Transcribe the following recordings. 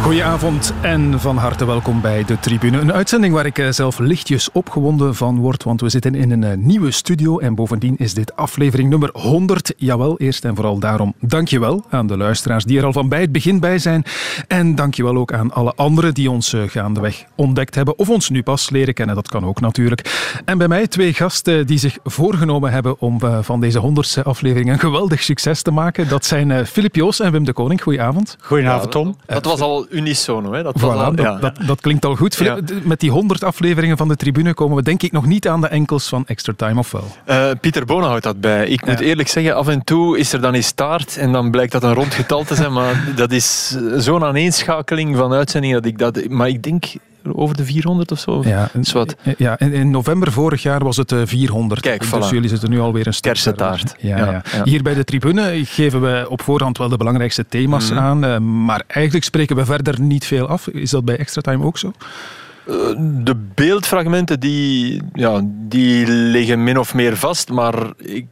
Goedenavond en van harte welkom bij de Tribune. Een uitzending waar ik eh, zelf lichtjes opgewonden van word, want we zitten in een eh, nieuwe studio en bovendien is dit aflevering nummer 100. Jawel, eerst en vooral daarom dankjewel aan de luisteraars die er al van bij het begin bij zijn. En dankjewel ook aan alle anderen die ons eh, gaandeweg ontdekt hebben of ons nu pas leren kennen, dat kan ook natuurlijk. En bij mij twee gasten die zich voorgenomen hebben om van deze 100ste aflevering een geweldig succes te maken. Dat zijn Filip Joos en Wim de Koning. Goedenavond. Goedenavond, Tom. Dat was al unisono. Hè? Dat, Voilà, was al, dat, ja. dat, dat klinkt al goed. Ja. Met die 100 afleveringen van de tribune komen we denk ik nog niet aan de enkels van Extra Time, of wel? Eh, Pieter Bona houdt dat bij. Ik moet eerlijk zeggen, af en toe is er dan eens staart en dan blijkt dat een rond getal te zijn. Maar dat is zo'n aaneenschakeling van uitzendingen dat ik dat... Maar ik denk over de 400 of zo. Ja, wat. Ja, in, in november vorig jaar was het eh, 400. Kijk, dus voilà. jullie zitten nu alweer een stuk Kersentaart. verder. Ja, ja. Ja, ja. Hier bij de tribune geven we op voorhand wel de belangrijkste thema's Mhm. aan, eh, maar eigenlijk spreken we verder niet veel af. Is dat bij Extra Time ook zo? Eh, De beeldfragmenten die, ja, die liggen min of meer vast. Maar ik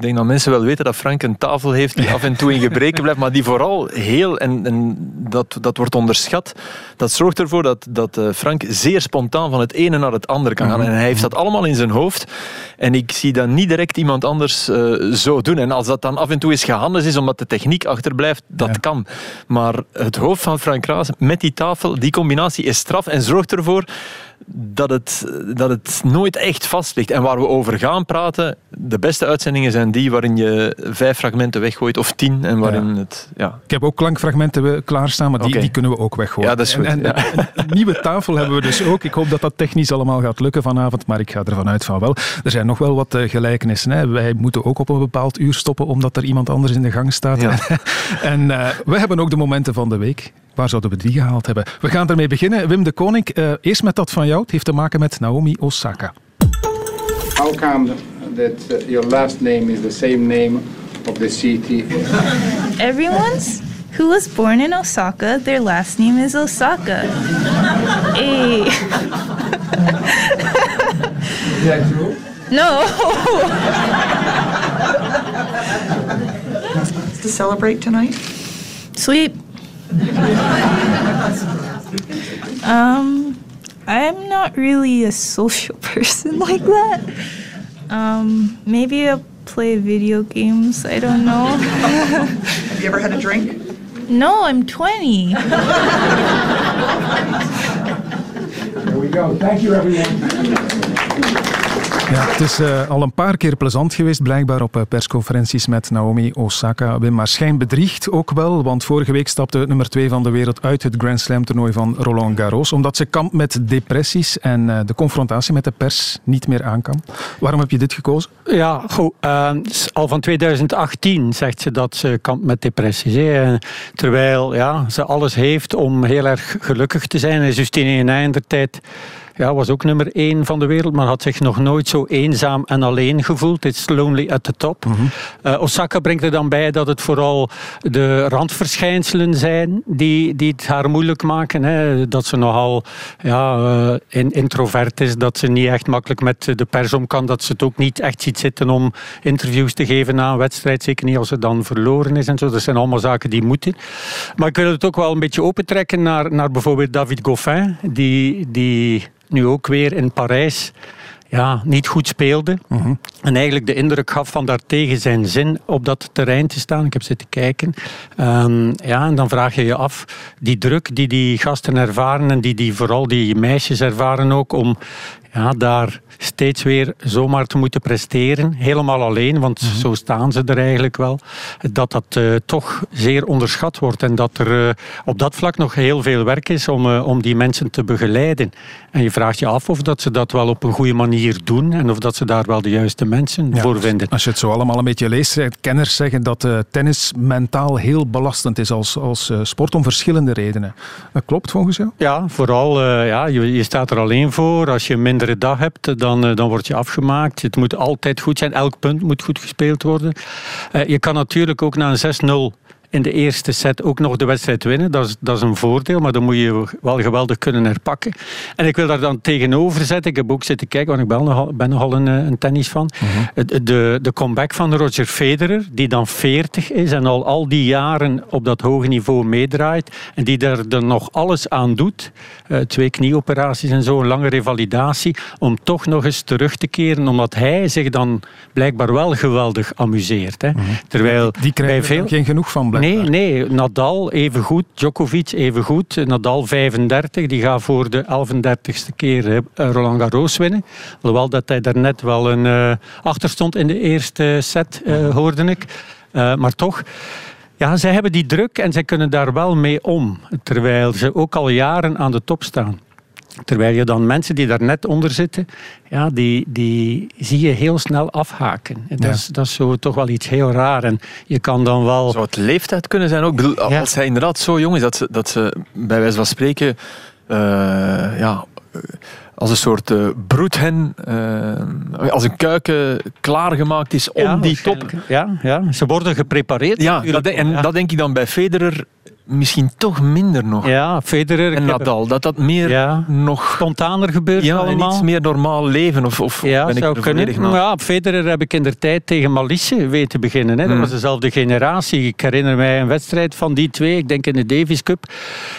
denk dat mensen wel weten dat Frank een tafel heeft die af en toe in gebreken blijft. Maar die vooral heel, en, en dat, dat wordt onderschat, dat zorgt ervoor dat, dat eh, Frank zeer spontaan van het ene naar het andere kan gaan. En hij heeft dat allemaal in zijn hoofd. En ik zie dat niet direct iemand anders eh, zo doen. En als dat dan af en toe eens gehandeld is omdat de techniek achterblijft, dat Ja. kan. Maar het hoofd van Frank Raas met die tafel, die combinatie is straf en zorgt ervoor dat het, dat het nooit echt vast ligt. En waar we over gaan praten, de beste uitzendingen zijn die waarin je vijf fragmenten weggooit of tien en waarin Ja. het... Ja. Ik heb ook klankfragmenten klaarstaan, maar die, die kunnen we ook weggooien. Ja, dat is goed, En, en- ja. en een nieuwe tafel hebben we dus ook. Ik hoop dat dat technisch allemaal gaat lukken vanavond, maar ik ga ervan uit van wel. Er zijn nog wel wat eh, gelijkenissen. Hè. Wij moeten ook op een bepaald uur stoppen, omdat er iemand anders in de gang staat. Ja. en eh, we hebben ook de momenten van de week. Waar zouden we die gehaald hebben? We gaan ermee beginnen. Wim de Koning, eh, eerst met dat van jou. Het heeft te maken met Naomi Osaka. Come that uh, your last name is the same name of the city? Everyone's who was born in Osaka, their last name is Osaka. Hey. Is that true? No. to celebrate tonight? Sleep. um, I'm not really a social person like that. Um, maybe I'll play video games. I don't know. Have you ever had a drink? no, I'm 20. there we go. Thank you, everyone. Ja, het is eh, al een paar keer plezant geweest, blijkbaar op eh, persconferenties met Naomi Osaka. Wim, maar schijn bedriegt ook wel, want vorige week stapte nummer 2 van de wereld uit het Grand Slam toernooi van Roland Garros, omdat ze kampt met depressies en eh, de confrontatie met de pers niet meer aan kan. Waarom heb je dit gekozen? Ja, goed. al van 2018 zegt ze dat ze kampt met depressies. hè. Terwijl ja, ze alles heeft om heel erg gelukkig te zijn. En Justine in de tijd ja, was ook nummer één van de wereld, maar had zich nog nooit zo eenzaam en alleen gevoeld. It's lonely at the top. Eh, Osaka brengt er dan bij dat het vooral de randverschijnselen zijn die, die het haar moeilijk maken. Hè. Dat ze nogal ja, eh, in- introvert is, dat ze niet echt makkelijk met de pers om kan, dat ze het ook niet echt ziet zitten om interviews te geven na een wedstrijd, zeker niet als ze dan verloren is en zo. Dat zijn allemaal zaken die moeten. Maar ik wil het ook wel een beetje opentrekken naar, naar bijvoorbeeld David Goffin, die, die nu ook weer in Parijs ja, niet goed speelde. En eigenlijk de indruk gaf van daar tegen zijn zin op dat terrein te staan. Ik heb zitten kijken. Ehm, ja, en dan vraag je je af, die druk die die gasten ervaren en die, die vooral die meisjes ervaren ook om ja, daar steeds weer zomaar te moeten presteren. Helemaal alleen, want zo staan ze er eigenlijk wel. Dat dat eh, toch zeer onderschat wordt en dat er eh, op dat vlak nog heel veel werk is om, eh, om die mensen te begeleiden. En je vraagt je af of dat ze dat wel op een goede manier doen en of dat ze daar wel de juiste mensen Ja, voor vinden. Als je het zo allemaal een beetje leest, kenners zeggen dat tennis mentaal heel belastend is als, als sport om verschillende redenen. Dat klopt volgens jou? Ja, vooral, ja, je, je staat er alleen voor. Als je een mindere dag hebt, dan, eh, dan word je afgemaakt. Het moet altijd goed zijn. Elk punt moet goed gespeeld worden. Eh, je kan natuurlijk ook na een 6-0 in de eerste set ook nog de wedstrijd winnen. Dat is, dat is een voordeel, maar dan moet je wel geweldig kunnen herpakken. En ik wil daar dan tegenover zetten, ik heb ook zitten kijken, want ik ben nogal, ben nogal een, eh, een tennis van. de, de comeback van Roger Federer, die dan 40 is en al al die jaren op dat hoge niveau meedraait en die daar dan nog alles aan doet. Eh, twee knieoperaties en zo, een lange revalidatie, om toch nog eens terug te keren, omdat hij zich dan blijkbaar wel geweldig amuseert. Hè. Terwijl Die veel... er geen genoeg van, blijkbaar. Nee, nee, Nadal even goed, Djokovic even goed. Nadal 35, die gaat voor de 11e keer eh, Roland Garros winnen. Alhoewel dat hij daarnet wel een eh, achterstond in de eerste set, eh, hoorde ik. Maar toch, ja, zij hebben die druk en zij kunnen daar wel mee om. Terwijl ze ook al jaren aan de top staan. Terwijl je dan mensen die daar net onder zitten, ja, die, die zie je heel snel afhaken. En Dat, Ja. is, dat is zo toch wel iets heel raar. En je kan dan wel... Zou het leeftijd kunnen zijn ook? Ik bedoel, Ja. Als hij inderdaad zo jong is dat ze, dat ze bij wijze van spreken eh, ja, eh, als een soort eh, broedhen, als een kuiken klaargemaakt is om Ja, die top. Ja, ja, ze worden geprepareerd. Ja, dat, en ja. dat denk ik dan bij Federer misschien toch minder nog. Ja, Federer. en ik Nadal, dat dat meer Ja. nog Spontaner gebeurt ja, allemaal. iets meer normaal leven. Of, of Ja, ben ik zou er kunnen. naast? Ja, Federer heb ik in de tijd tegen Malisse weten beginnen. Hè. Dat Hmm. was dezelfde generatie. Ik herinner mij een wedstrijd van die twee, ik denk in de Davis Cup,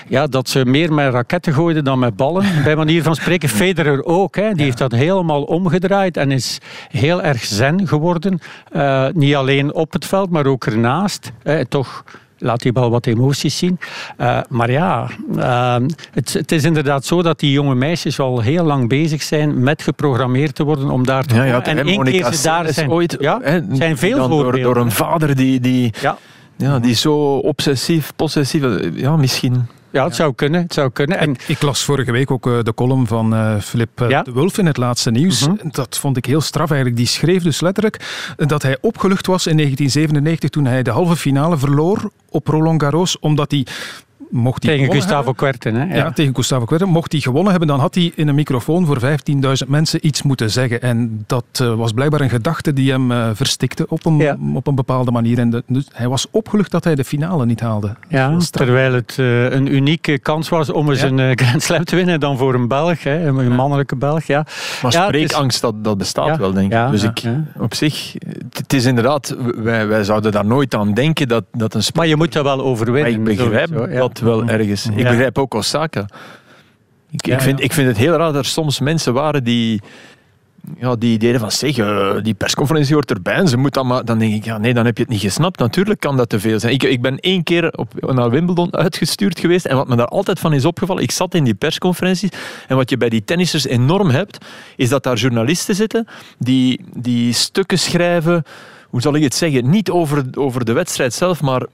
ja, dat ze meer met raketten gooiden dan met ballen. Bij manier van spreken. Federer ook. Hè. Die heeft dat helemaal omgedraaid en is heel erg zen geworden. Eh, niet alleen op het veld, maar ook ernaast. Eh, toch laat hij wel wat emoties zien. Eh, maar ja, eh, het, het is inderdaad zo dat die jonge meisjes al heel lang bezig zijn met geprogrammeerd te worden om daar te Ja. En één keer ze daar zijn. ooit, ja, zijn veel door, door een vader die, die, Ja. ja, die zo obsessief, possessief... Ja, misschien... ja, het zou kunnen. Het zou kunnen. En Ik las vorige week ook eh, de column van eh Filip eh, Ja. de Wulf in het laatste nieuws. Mhm. Dat vond ik heel straf eigenlijk. Die schreef dus letterlijk dat hij opgelucht was in 1997 toen hij de halve finale verloor op Roland Garros, omdat hij mocht hij tegen gewonnen Gustavo hebben- Kuerten. Hè? Ja, tegen Gustavo Kuerten. Mocht hij gewonnen hebben, dan had hij in een microfoon voor 15.000 mensen iets moeten zeggen. En dat eh, was blijkbaar een gedachte die hem eh, verstikte op een, Ja. op een bepaalde manier. En de- dus hij was opgelucht dat hij de finale niet haalde. Ja, terwijl het eh, een unieke kans was om eens Ja. een Grand Slam te winnen dan voor een Belg, hè, een mannelijke Belg. Ja. Maar spreekangst, dat, dat bestaat Ja, wel, denk ik. ja, dus ja, ik, ja. op zich, het, is inderdaad... Wij, wij zouden daar nooit aan denken dat, dat een. Maar je moet dat wel Maar overwinnen. ik begrijp dat wel ergens. Ik begrijp ook Osaka. Ik, ik, vind, ik vind het heel raar dat er soms mensen waren die... Ja, die deden van zeg, eh, die persconferentie hoort erbij en ze moet dan maar... Dan denk ik, ja nee, dan heb je het niet gesnapt. Natuurlijk kan dat te veel zijn. Ik, ik ben één keer op, naar Wimbledon uitgestuurd geweest en wat me daar altijd van is opgevallen, ik zat in die persconferenties en wat je bij die tennissers enorm hebt, is dat daar journalisten zitten die, die stukken schrijven, hoe zal ik het zeggen, niet over, over de wedstrijd zelf, maar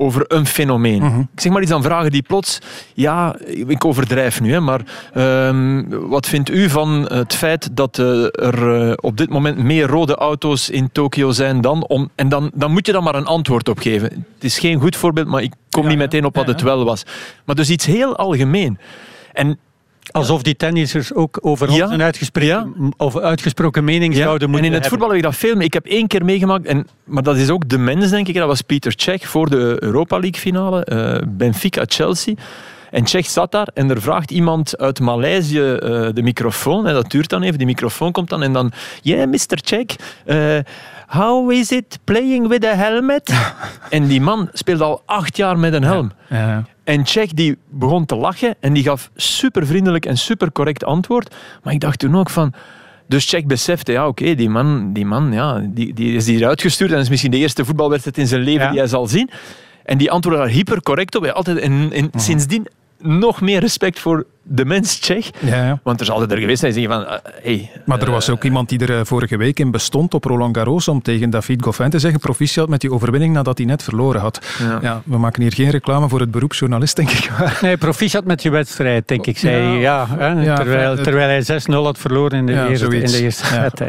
over een fenomeen. Mhm. Ik zeg maar iets aan vragen die plots... Ja, ik overdrijf nu, hè, maar ehm, wat vindt u van het feit dat eh, er eh, op dit moment meer rode auto's in Tokio zijn dan... Om, en dan, dan moet je dan maar een antwoord op geven. Het is geen goed voorbeeld, maar ik kom Ja, niet meteen op wat Ja, het wel was. Maar dus iets heel algemeen. En Alsof die tennissers ook over Ja. ons een uitgesproken, of uitgesproken mening Ja, zouden en moeten in het hebben. voetbal heb ik dat veel. Ik heb één keer meegemaakt, en, maar dat is ook de mens, denk ik. Dat was Pieter Cech voor de Europa League finale, eh, Benfica-Chelsea. En Cech zat daar en er vraagt iemand uit Maleisië eh, de microfoon. En dat duurt dan even, die microfoon komt dan en dan... Yeah, Mr. Cech, eh, how is it playing with a helmet? en die man speelt al acht jaar met een helm. Ja. En Czech die begon te lachen en die gaf super vriendelijk en super correct antwoord. Maar ik dacht toen ook van. Dus Czech besefte, ja oké, die man, die, man ja, die, die is hier uitgestuurd en is misschien de eerste voetbalwedstrijd in zijn leven Ja. die hij zal zien. En die antwoordde daar hyper correct op. Hij Altijd, en, en sindsdien nog meer respect voor de mens Tsjech. Ja, ja. Want er zal er geweest zijn die zeggen van... eh, hey, Maar er was ook iemand die er eh, vorige week in bestond op Roland Garros om tegen David Goffin te zeggen proficiat met die overwinning nadat hij net verloren had. Ja. Ja. we maken hier geen reclame voor het beroep journalist, denk ik. Nee, proficiat met je wedstrijd, denk ik. Zei, Ja. ja, hè, Ja, terwijl, terwijl hij 6-0 had verloren in de, Ja, eerste, in de eerste set.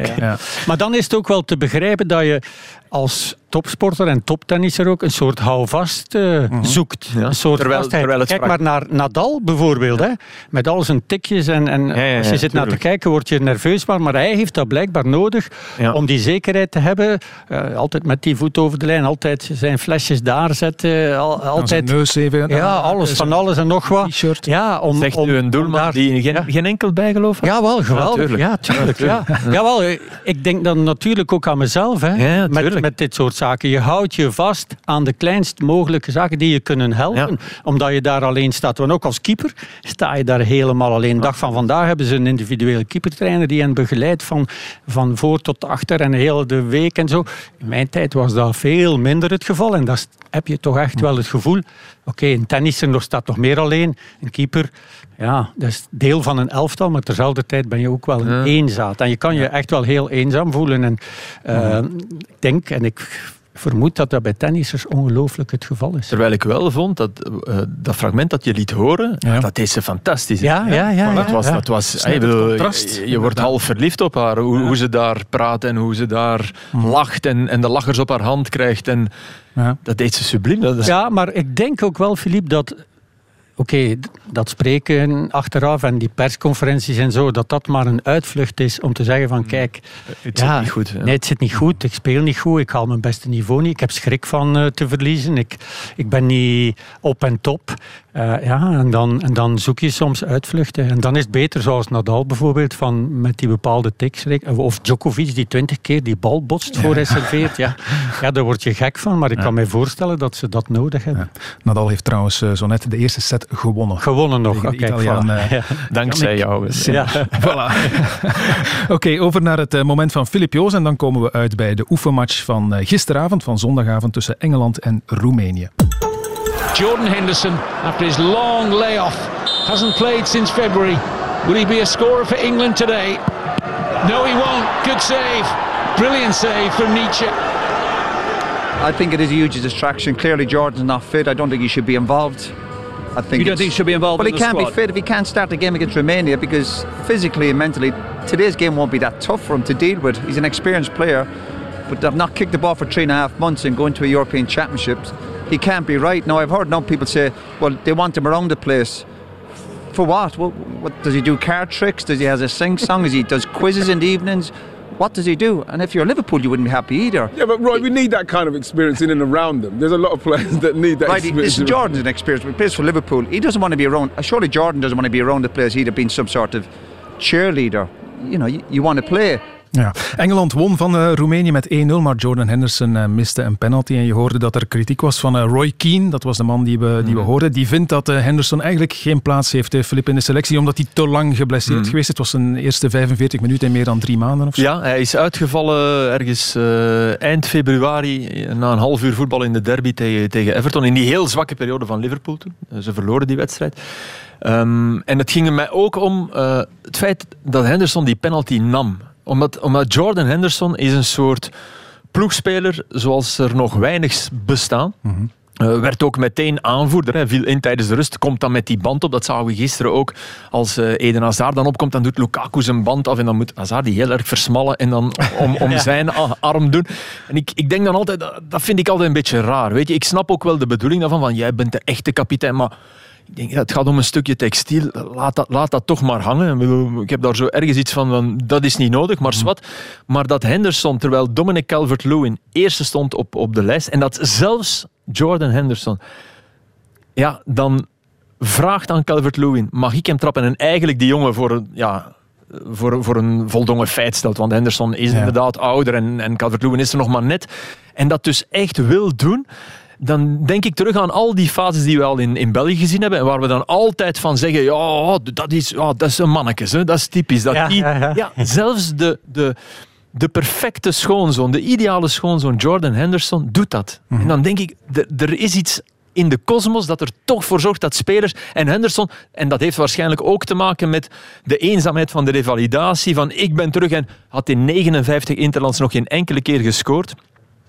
Maar dan is het ook wel te begrijpen dat je als topsporter en toptennisser ook een soort houvast eh, zoekt. Ja. Een soort Terwijl- vastheid. terwijl het Kijk maar naar Nadal bijvoorbeeld. Hè. Met al zijn tikjes. En, en Ja, ja, als je ja, zit naar te kijken, word je nerveus. Maar, maar hij heeft dat blijkbaar nodig Ja. om die zekerheid te hebben. Eh, altijd met die voet over de lijn, altijd zijn flesjes daar zetten. Al, Aan zijn altijd, neus even. ja, alles van alles en nog wat. T-shirt. Ja, om, Zegt om, u een doelman daar- die geen, Ja. geen enkel bijgeloof had? Ja, wel, geweldig. tuurlijk. Ja, tuurlijk. Ja, Jawel, ik denk dan natuurlijk ook aan mezelf. Hè, Ja, met, met dit soort zaken. Je houdt je vast aan de kleinst mogelijke zaken die je kunnen helpen. Ja. Omdat je daar alleen staat. Want ook als keeper sta je daar helemaal alleen. Dag van vandaag hebben ze een individuele keepertrainer die hen begeleidt van, van voor tot achter en heel de week en zo. In mijn tijd was dat veel minder het geval. En dat heb je toch echt wel het gevoel. Oké, een tennisser staat nog meer alleen. Een keeper, ja, dat is deel van een elftal. Maar terzelfde tijd ben je ook wel een eenzaad. En je kan je echt wel heel eenzaam voelen. En eh, ik denk, en ik vermoed dat dat bij tennissers ongelooflijk het geval is. Terwijl ik wel vond dat eh, dat fragment dat je liet horen, Ja. dat deed ze fantastisch. Ja, ja, ja. dat ja, was, ja. dat was hey, het bedoel, contrast, je, je wordt half verliefd op haar. Hoe, hoe ze daar praat en hoe ze daar lacht en, en de lachers op haar hand krijgt. En Ja. dat deed ze subliem. Dat is, Ja, maar ik denk ook wel, Philippe, dat. Oké, dat spreken achteraf en die persconferenties en zo, dat dat maar een uitvlucht is om te zeggen van kijk, het zit niet goed. ja. Nee, het zit niet goed. Ik speel niet goed. Ik haal mijn beste niveau niet. Ik heb schrik van eh, te verliezen. Ik, ik ben niet op en top. Eh, ja, en dan, en dan zoek je soms uitvluchten. En dan is het beter, zoals Nadal bijvoorbeeld, van met die bepaalde tics. Of Djokovic, die twintig keer die bal botst voor hij serveert. Ja. ja, daar word je gek van. Maar ik kan mij voorstellen dat ze dat nodig hebben. Nadal heeft trouwens eh, zo net de eerste set gewonnen. Gewonnen nog. Voilà. eh, Ja. Dankzij jou. Ja. Voilà. Oké, over naar het eh, moment van Filip Joos. En dan komen we uit bij de oefenmatch van eh, gisteravond, van zondagavond, tussen Engeland en Roemenië. Jordan Henderson, after his long layoff, hasn't played since February. Will he be a scorer for England today? No, he won't. Good save. Brilliant save from Nietzsche. I think it is a huge distraction. Clearly, Jordan's not fit. I don't think he should be involved. I think You don't think he should be involved Well, in he the can't squad? be fit if he can't start the game against Romania because physically and mentally, today's game won't be that tough for him to deal with. He's an experienced player, but they've not kicked the ball for three and a half months and going to a European Championships. He can't be right. Now, I've heard now people say, well, they want him around the place. For what? What, what does he do? Card tricks? Does he has a sing song? Does he does quizzes in the evenings? What does he do? And if you're Liverpool, you wouldn't be happy either. Yeah, but Roy, we need that kind of experience in and around them. There's a lot of players that need that Right, experience. listen, Jordan's an experience. He plays for Liverpool. He doesn't want to be around. uh, Surely Jordan doesn't want to be around the players. He'd have been some sort of cheerleader. You know, you, you want to play. Ja. Engeland won van eh, Roemenië met 1-0, maar Jordan Henderson eh, miste een penalty. En je hoorde dat er kritiek was van eh, Roy Keane, dat was de man die we, die we hoorden. Die vindt dat Henderson eigenlijk geen plaats heeft, Filip, in de selectie, omdat hij te lang geblesseerd geweest is. Het was zijn eerste 45 minuten in meer dan drie maanden of zo. Ja, hij is uitgevallen ergens eind februari na een half uur voetbal in de derby tegen, tegen Everton. In die heel zwakke periode van Liverpool toen. Ze verloren die wedstrijd. Ehm, en het ging er mij ook om het feit dat Henderson die penalty nam. Omdat, omdat Jordan Henderson is een soort ploegspeler zoals er nog weinig bestaan. Eh, werd ook meteen aanvoerder. Hij viel in tijdens de rust. Komt dan met die band op. Dat zagen we gisteren ook. Als eh, Eden Hazard dan opkomt, dan doet Lukaku zijn band af. En dan moet Hazard die heel erg versmallen. En dan om, om zijn arm doen. En ik, ik denk dan altijd, dat, dat vind ik altijd een beetje raar. Weet je, ik snap ook wel de bedoeling daarvan. Van jij bent de echte kapitein. Maar ik denk, ja, het gaat om een stukje textiel. Laat dat, laat dat toch maar hangen. Ik heb daar zo ergens iets van, van dat is niet nodig, maar zwart. Maar dat Henderson, terwijl Dominic Calvert-Lewin eerste stond op, op de lijst, en dat zelfs Jordan Henderson, ja, dan vraagt aan Calvert-Lewin, mag ik hem trappen? En eigenlijk die jongen voor een, ja, voor, voor een voldongen feit stelt. Want Henderson is Ja. inderdaad ouder en, en Calvert-Lewin is er nog maar net. En dat dus echt wil doen dan denk ik terug aan al die fases die we al in, in België gezien hebben. En waar we dan altijd van zeggen: ja, dat is, ja, dat is een manneke, hè, dat is typisch. Dat Ja, die, ja, ja. zelfs de, de, de perfecte schoonzoon, de ideale schoonzoon, Jordan Henderson, doet dat. En dan denk ik: er- er is iets in de kosmos dat er toch voor zorgt dat spelers en Henderson, en dat heeft waarschijnlijk ook te maken met de eenzaamheid van de revalidatie, van ik ben terug en had in 59 interlands nog geen enkele keer gescoord.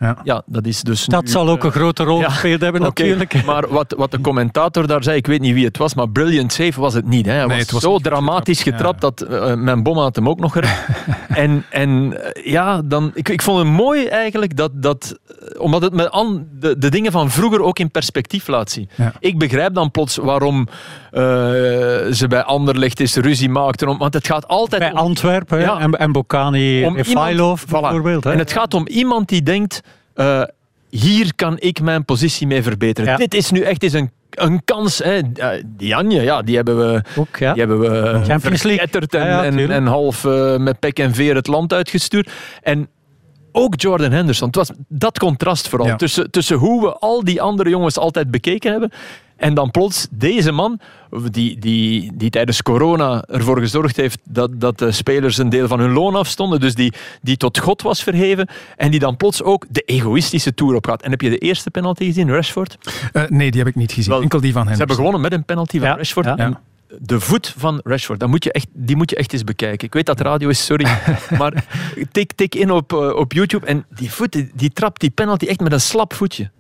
Ja. Ja, dat is dus Dat nu, zal ook eh, een grote rol ja, gespeeld hebben, natuurlijk. Maar wat, wat de commentator daar zei, ik weet niet wie het was, maar brilliant save was het niet. Hè. Hij Nee, was, het was zo dramatisch getrapt, getrapt dat eh, mijn bom had hem ook nog gered. en en eh, ja, dan, ik, ik vond het mooi eigenlijk dat, dat omdat het me an, de, de dingen van vroeger ook in perspectief laat zien. Ja. Ik begrijp dan plots waarom ze bij Anderlecht eens ruzie maakten. om- Want het gaat altijd Bij om, Antwerpen Ja. en, en Bocani om en Failov Voilà. bijvoorbeeld. Hè. En het gaat om iemand die denkt, eh, hier kan ik mijn positie mee verbeteren. Ja. Dit is nu echt eens een, een kans. Hè. Eh, Die Anje, ja, die hebben we, Ook, ja. die hebben we Champions en, Ja, en, en half eh, met pek en veer het land uitgestuurd. En ook Jordan Henderson. Het was dat contrast vooral. Ja. Tussen, tussen hoe we al die andere jongens altijd bekeken hebben. En dan plots deze man, die, die, die tijdens corona ervoor gezorgd heeft dat, dat de spelers een deel van hun loon afstonden. Dus die, die tot God was verheven. En die dan plots ook de egoïstische tour opgaat. En heb je de eerste penalty gezien, Rashford? Eh, nee, die heb ik niet gezien. Wel, Enkel die van hen. Ze hebben gewonnen met een penalty van Ja, Rashford. ja. En de voet van Rashford, dat moet je echt, die moet je echt eens bekijken. Ik weet dat radio is, sorry. maar tik, tik in op, eh, op YouTube en die voet, die, die trapt die penalty echt met een slap voetje.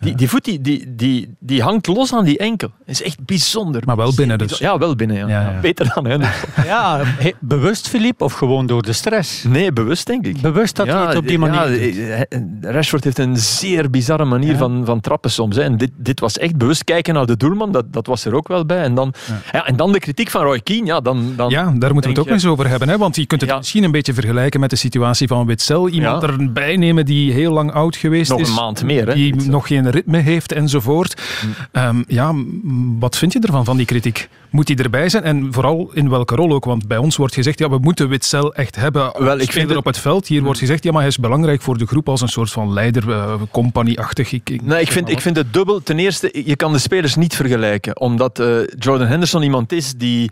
Die, die voet die, die, die, die hangt los aan die enkel. Dat is echt bijzonder. Maar wel binnen dus. Ja, wel binnen. Ja. Ja, ja. Beter dan hen. Ja, he- bewust Filip of gewoon door de stress? Nee, bewust denk ik. Bewust dat hij het op die manier doet. ja, eh, Rashford heeft een zeer bizarre manier Ja. van, van trappen soms. Hè. En dit, dit was echt bewust kijken naar de doelman, dat, dat was er ook wel bij. En dan, ja. en dan de kritiek van Roy Keane, ja, dan, dan Ja, daar moeten we het ook je- eens over hebben. Hè? Want je kunt het Ja. misschien een beetje vergelijken met de situatie van Witzel. Iemand Ja. erbij nemen die heel lang oud geweest Nog is. een maand meer, hè, Die Witzel. nog geen ritme heeft enzovoort. Hm. Ehm, ja, wat vind je ervan, van die kritiek? Moet hij erbij zijn? En vooral in welke rol ook? Want bij ons wordt gezegd, ja, we moeten Witzel echt hebben Wel, ik vind het- op het veld. Hier wordt gezegd, ja, maar hij is belangrijk voor de groep als een soort van leider, eh, compagnieachtig. Ik, ik, Nee, ik vind, ik vind het dubbel. Ten eerste, je kan de spelers niet vergelijken. Omdat eh, Jordan Henderson iemand is die,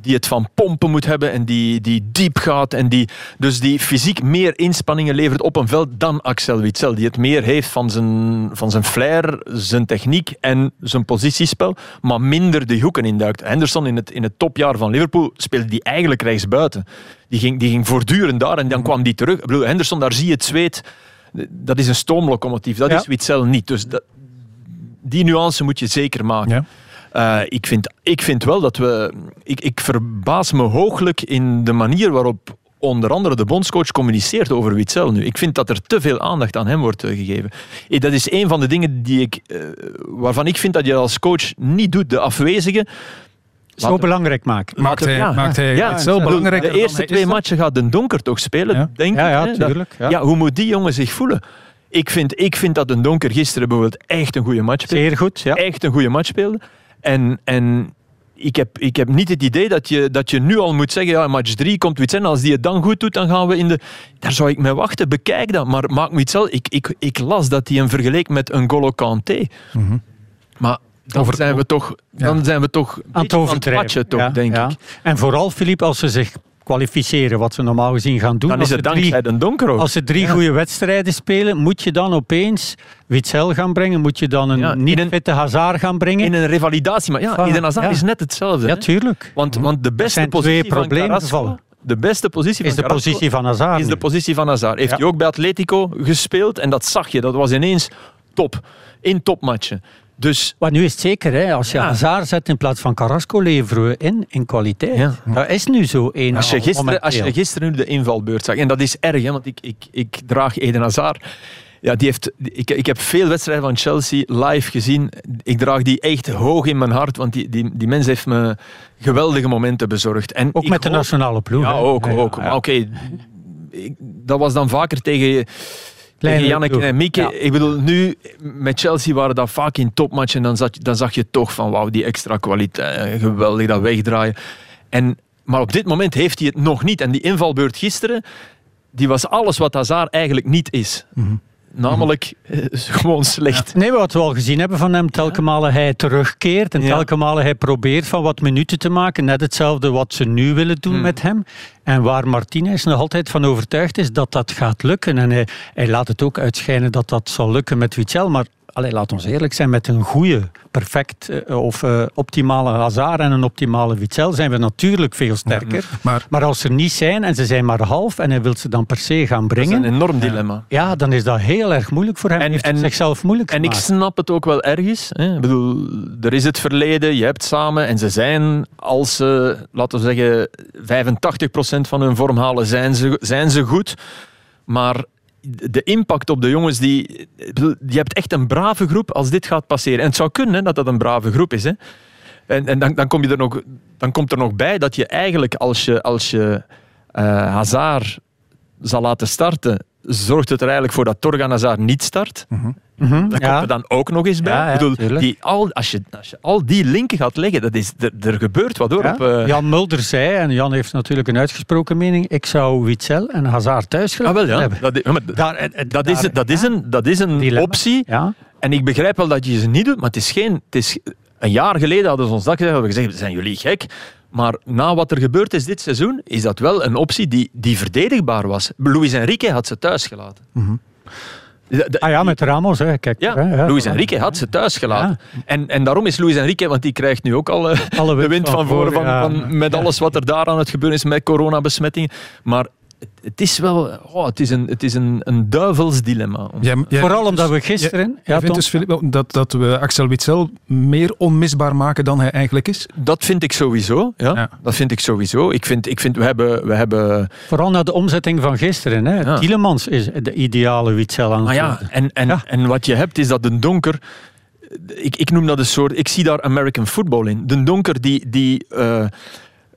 die het van pompen moet hebben en die, die diep gaat. En die, dus die fysiek meer inspanningen levert op een veld dan Axel Witsel. Die het meer heeft van zijn, van zijn flair, zijn techniek en zijn positiespel. Maar minder de hoeken induikt. Henderson in het, in het topjaar van Liverpool speelde die eigenlijk rechtsbuiten. Die ging, die ging voortdurend daar en dan kwam die terug. Ik bedoel, Henderson, daar zie je het zweet. Dat is een stoomlocomotief. Dat Ja. is Witsel niet. Dus dat, die nuance moet je zeker maken. Ja. Eh, ik, vind, ik vind wel dat we. Ik, ik verbaas me hooglijk in de manier waarop onder andere de bondscoach communiceert over Witzel nu. Ik vind dat er te veel aandacht aan hem wordt eh, gegeven. Eh, Dat is een van de dingen die ik, eh, waarvan ik vind dat je als coach niet doet. De afwezige. Zo belangrijk maken. Maakt hij, Ja. maakt hij Ja, ik bedoel, belangrijker De eerste twee matchen gaat Den Donker toch spelen, Ja. denk Ja, ik. ja? Dat- tuurlijk, ja. ja, hoe moet die jongen zich voelen? Ik vind, ik vind dat Den Donker gisteren bijvoorbeeld echt een goede match speelde Zeer goed, ja. echt een goede match speelde. En, en ik, heb, ik heb niet het idee dat je, dat je nu al moet zeggen, ja, match 3 komt Witzel. Als die het dan goed doet, dan gaan we in de... Daar zou ik mee wachten. Bekijk dat. Maar maak Witzel... Ik, ik, ik las dat hij hem vergeleek met een Golo Kanté. Maar dan Over- zijn we toch... Dan zijn we toch Aan het patchen, toch, Ja, denk ja. ik. En vooral, Filip, als ze zich kwalificeren, wat ze normaal gezien gaan doen. Dan is het dankzij Den Donker ook. Als ze drie goede wedstrijden spelen, moet je dan opeens Witzel gaan brengen? Moet je dan een Ja, niet een- fitte Hazard gaan brengen? In een revalidatie. Maar ja, Eden Hazard ja. is net hetzelfde. ja, tuurlijk. Want, want de beste zijn positie twee van problemen gevallen. De beste positie Is van de Carrasco positie van Hazard is de positie van Hazard. Heeft hij ook bij Atletico gespeeld en dat zag je. Dat was ineens top. In topmatchen. Dus Maar nu is het zeker, hè? als je Ja. Hazard zet in plaats van Carrasco, leveren we in, in kwaliteit. Ja. Dat is nu zo één als je, gisteren, als je gisteren nu de invalbeurt zag, en dat is erg, hè, want ik, ik, ik draag Eden Hazard. Ja, die heeft, ik, ik heb veel wedstrijden van Chelsea live gezien. Ik draag die echt hoog in mijn hart, want die, die, die mens heeft me geweldige momenten bezorgd. En Ook met de nationale ploeg. Ja, hè. ook. Ook. ja. Oké, dat was dan vaker tegen, Kleinere Janneke en Mieke. Ja. Ik bedoel, nu met Chelsea waren dat vaak in topmatchen. En dan, zat, dan zag je toch van, wauw, die extra kwaliteit. eh, Geweldig, dat wegdraaien. En, maar op dit moment heeft hij het nog niet. En die invalbeurt gisteren, die was alles wat Hazard eigenlijk niet is. Namelijk eh, gewoon slecht. Nee, wat we al gezien hebben van hem, telkens malen hij terugkeert en telkens malen hij probeert van wat minuten te maken. Net hetzelfde wat ze nu willen doen Hmm. met hem. En waar Martinez nog altijd van overtuigd is dat dat gaat lukken. En hij, hij laat het ook uitschijnen dat dat zal lukken met Witzel. Maar allee, laat ons eerlijk zijn, met een goede, perfect eh, of eh, optimale Hazard en een optimale Witzel zijn we natuurlijk veel sterker. Maar Maar als ze niet zijn en ze zijn maar half en hij wil ze dan per se gaan Dat is brengen, een enorm dilemma. ja, dan is dat heel erg moeilijk voor hem. En- heeft zichzelf moeilijk En ik snap het ook wel ergens. Hè. Ik bedoel, er is het verleden, je hebt samen en ze zijn, als ze, laten we zeggen, 85% van hun vorm halen, zijn ze, zijn ze goed. Maar de impact op de jongens, die, je hebt echt een brave groep als dit gaat passeren. En het zou kunnen dat dat een brave groep is. Hè. En, en dan, dan, kom je er nog, dan komt er nog bij dat je eigenlijk, als je, als je eh, Hazard zal laten starten, zorgt het er eigenlijk voor dat Torgan Hazard niet start. Mhm, Dat ja. komt er dan ook nog eens bij. Ja, ja, Ik bedoel, die, al, als, je, als je al die linken gaat leggen, dat is, er, er gebeurt wat hoor. Ja. Op, eh, Jan Mulder zei, en Jan heeft natuurlijk een uitgesproken mening, ik zou Witzel en Hazard thuis ah, wel, ja. hebben. Dat, maar Daar, eh, eh, dat, is, daar- dat, is een, dat is een optie. Ja. En ik begrijp wel dat je ze niet doet, maar het is geen... Het is, een jaar geleden hadden ze ons dat gezegd, hadden we gezegd, zijn jullie gek? Maar na wat er gebeurd is dit seizoen, is dat wel een optie die, die verdedigbaar was. Luis Enrique had ze thuis gelaten. De- de- Ah ja, met Ramos, hè. Kijk, ja, hè, Luis Enrique had ze thuis gelaten. En, en daarom is Luis Enrique, want die krijgt nu ook al eh, Alle de wind van voren van, met alles wat er daar aan het gebeuren is met coronabesmettingen. Maar het, het is wel oh, het is een, het is een, een duivels dilemma. Jij- jij- Vooral omdat we gisteren... Jij ja, vindt dus, Filip, dat, dat we Axel Witsel meer onmisbaar maken dan hij eigenlijk is? Dat vind ik sowieso. Ja. Ja. Dat vind ik sowieso. Ik vind, ik vind we, hebben, we hebben. Vooral na de omzetting van gisteren. Hè. Ja. Tielemans is de ideale Witzel aan het Maar ja, en, en, Ja. en wat je hebt is dat de donker. Ik, ik noem dat een soort. Ik zie daar American football in. De donker die. die eh,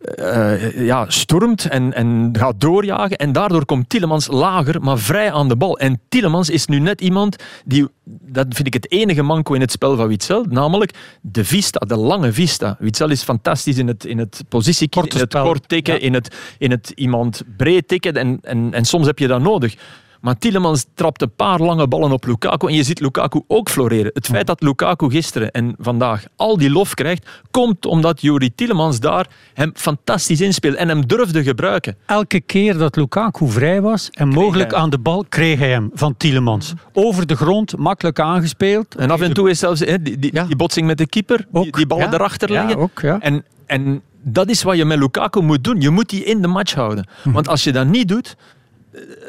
eh, ja, stormt en, en gaat doorjagen. En daardoor komt Tielemans lager, maar vrij aan de bal. En Tielemans is nu net iemand die. Dat vind ik het enige manco in het spel van Witzel. Namelijk de vista, de lange vista. Witzel is fantastisch in het, in het positie, in het kort tikken, Ja. in, het, in het iemand breed tikken. En, en, en soms heb je dat nodig. Maar Tielemans trapt een paar lange ballen op Lukaku en je ziet Lukaku ook floreren. Het feit dat Lukaku gisteren en vandaag al die lof krijgt, komt omdat Juri Tielemans daar hem fantastisch inspeelt en hem durfde gebruiken. Elke keer dat Lukaku vrij was en mogelijk aan de bal, kreeg hij hem van Tielemans. Over de grond, makkelijk aangespeeld. En af en toe is zelfs die, die, Ja. die botsing met de keeper, die, Ook, die ballen ja. erachter Ja, liggen. ook. En, en dat is wat je met Lukaku moet doen. Je moet die in de match houden. Hm. Want als je dat niet doet,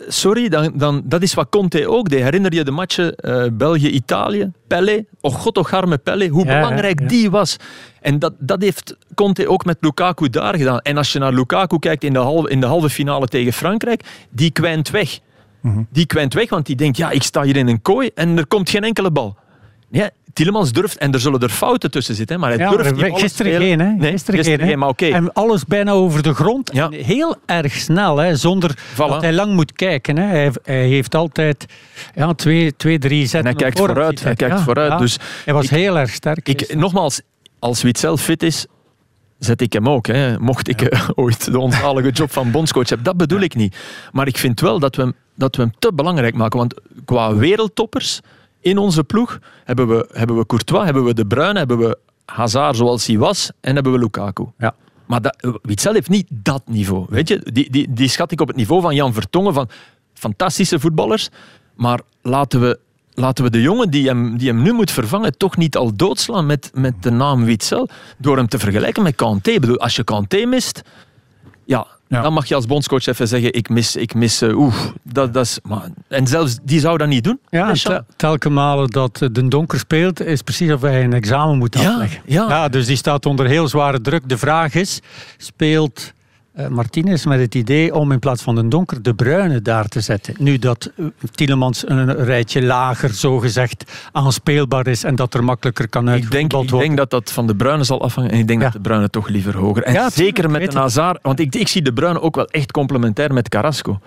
sorry, dan, dan, dat is wat Conte ook deed. Herinner je de matchen eh, België-Italië? Pelle, oh god, och arme Pelle, hoe Ja, belangrijk ja. die was. En dat, dat heeft Conte ook met Lukaku daar gedaan. En als je naar Lukaku kijkt in de halve, in de halve finale tegen Frankrijk, die kwijnt weg. Die kwijnt weg, want die denkt, ja, ik sta hier in een kooi en er komt geen enkele bal. Ja, Tielemans durft, en er zullen er fouten tussen zitten, maar hij Ja, durft maar ballen gisteren geen, hè? Nee, gisteren, geen, maar oké. En alles bijna over de grond. Ja. En heel erg snel, hè? zonder dat hij lang moet kijken. Hè? Hij, hij heeft altijd ja, twee, twee drie zetten. En hij kijkt vooruit, hij. hij kijkt Ja, vooruit, dus hij was ik- heel erg sterk. Ik, nogmaals, als Witzel fit is, zet ik hem ook. Hè. Mocht ik eh, ooit de onzalige job van bondscoach hebben. Dat bedoel ik niet. Maar ik vind wel dat we, hem, dat we hem te belangrijk maken. Want qua wereldtoppers in onze ploeg hebben we, hebben we Courtois, hebben we De Bruyne, hebben we Hazard zoals hij was en hebben we Lukaku. Ja. Maar dat, Witzel heeft niet dat niveau. Weet je? Die, die, die schat ik op het niveau van Jan Vertongen, van fantastische voetballers. Maar laten we, laten we de jongen die hem, die hem nu moet vervangen toch niet al doodslaan met, met de naam Witzel. Door hem te vergelijken met Kanté. Ik bedoel, als je Kanté mist, ja, Ja. dan mag je als bondscoach even zeggen, ik mis, ik mis eh, oeh, dat, dat is... Maar, en zelfs die zou dat niet doen. Ja, tel- telke malen dat eh, de donker speelt, is precies of hij een examen moet Ja, afleggen. ja. dus die staat onder heel zware druk. De vraag is, speelt eh, Martinez met het idee om in plaats van de donker de bruine daar te zetten? Nu dat eh, Tielemans een rijtje lager, zogezegd, aanspeelbaar is en dat er makkelijker kan denk, uitgevoetbald ik worden. denk dat dat van de Bruyne zal afhangen. En ik denk Ja. dat de Bruyne toch liever hoger. En Ja, zeker met een Hazard. Want ik, ik zie de Bruyne ook wel echt complementair met Carrasco.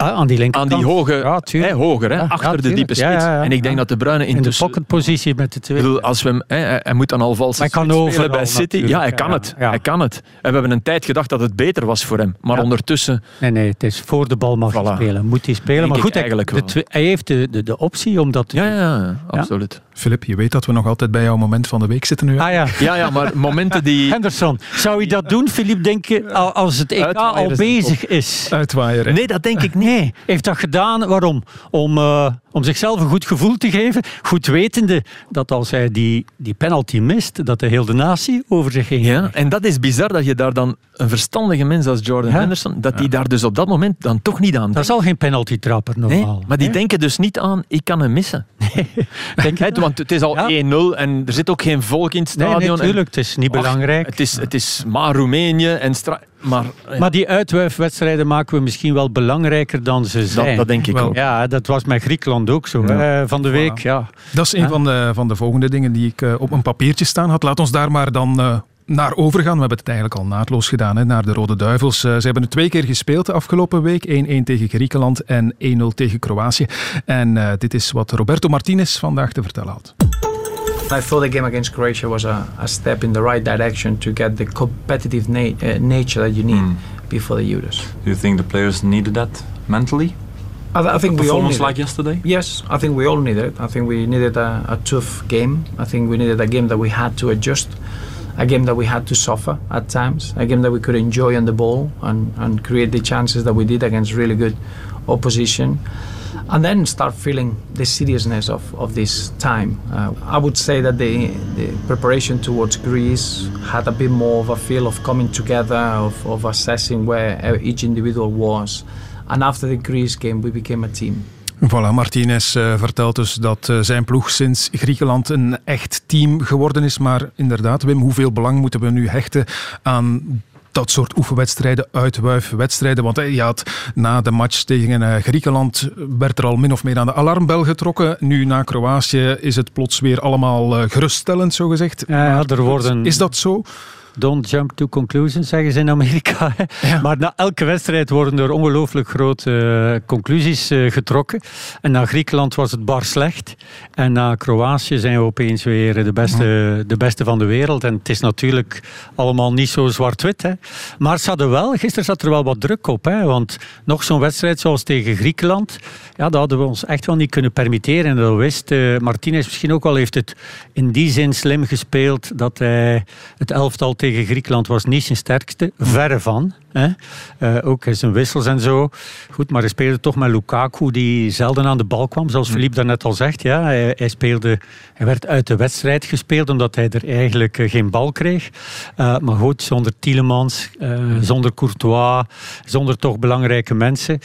Ah, aan die Aan linkerkant. die hoge, Ja, hè, hoger, hè, Ja, achter ja, de diepe spits. En ik denk dat de Bruyne In de pocketpositie met de twee. bedoel, als we hem, hè, hij, moet dan al vals Maar hij kan spelen overal bij City. natuurlijk, Ja, hij kan het. Hij kan het. En we hebben een tijd gedacht dat het beter was voor hem. Maar ondertussen... Nee, nee, het is voor de bal mag hij spelen. Moet hij spelen. Denk maar goed, hij, eigenlijk de hij heeft de, de, de optie om dat te Ja, doen. ja, ja, absoluut. Filip, je weet dat we nog altijd bij jouw moment van de week zitten nu. hè? Ah ja. Ja, ja, maar momenten die... Henderson, zou je dat doen, Filip, denken, al- als het EK al bezig is? Uitwaaieren. Nee, dat denk ik niet. Nee, heeft dat gedaan. Waarom? Om, eh, om zichzelf een goed gevoel te geven. Goed wetende dat als hij die, die penalty mist, dat de hele natie over zich heen Ja, en dat is bizar dat je daar dan een verstandige mens als Jordan Ja. Henderson, dat die daar dus op dat moment dan toch niet aan Dat denkt. is al geen penalty trapper Nee, normaal. maar die hè? denken dus niet aan, ik kan hem missen. Denk je Hè, dat? Want het is al Ja. 1-0 en er zit ook geen volk in het stadion. nee, en- tuurlijk, het is niet Ach, belangrijk. Het is, het is maar Roemenië en Stra Maar, Maar die uitwuifwedstrijden maken we misschien wel belangrijker dan ze zijn. dat denk ik Wel. ook. Ja, dat was met Griekenland ook zo. van de week, ja. Dat is een Ja. van, de, van de volgende dingen die ik eh, op een papiertje staan had. Laat ons daar maar dan eh, naar overgaan. We hebben het eigenlijk al naadloos gedaan, hè, naar de Rode Duivels. Eh, ze hebben het twee keer gespeeld de afgelopen week. 1-1 tegen Griekenland en 1-0 tegen Kroatië. En eh, dit is wat Roberto Martinez vandaag te vertellen had. I thought the game against Croatia was a, a step in the right direction to get the competitive na- uh, nature that you need Hmm. before the Euros. Do you think the players needed that mentally? I, th- I think we all needed like yesterday? Yes, I think we all needed it. I think we needed a, a tough game. I think we needed a game that we had to adjust, a game that we had to suffer at times, a game that we could enjoy on the ball and, and create the chances that we did against really good opposition. And then start feeling the seriousness of, of this time. Uh, I would say that the, the preparation towards Greece had a bit more of a feel of coming together, of, of assessing where each individual was. And after the Greece game, we became a team. Voilà, Martinez eh, vertelt dus dat eh, zijn ploeg sinds Griekenland een echt team geworden is. Maar inderdaad, Wim, hoeveel belang moeten we nu hechten aan dat soort oefenwedstrijden, uitwuifwedstrijden? Want eh, je had na de match tegen Griekenland werd er al min of meer aan de alarmbel getrokken. Nu na Kroatië is het plots weer allemaal geruststellend, zogezegd. Ja, ja, er worden- Is dat zo? Don't jump to conclusions, zeggen ze in Amerika. Maar na elke wedstrijd worden er ongelooflijk grote eh, conclusies eh, getrokken. En na Griekenland was het bar slecht. En na Kroatië zijn we opeens weer de beste, de beste van de wereld. En het is natuurlijk allemaal niet zo zwart-wit. Maar ze hadden wel, gisteren zat er wel wat druk op. Hè, want nog zo'n wedstrijd zoals tegen Griekenland, ja, dat hadden we ons echt wel niet kunnen permitteren. En dat wist eh, Martinez misschien ook wel, heeft het in die zin slim gespeeld dat hij het elftal tegen Griekenland was niet zijn sterkste, verre van. Hè. Eh, ook zijn wissels en zo. Goed, maar hij speelde toch met Lukaku, die zelden aan de bal kwam. Zoals Philippe daarnet al zegt. Ja, hij, hij, speelde, hij werd uit de wedstrijd gespeeld, omdat hij er eigenlijk eh, geen bal kreeg. Eh, maar goed, zonder Tielemans, zonder Courtois, zonder toch belangrijke mensen.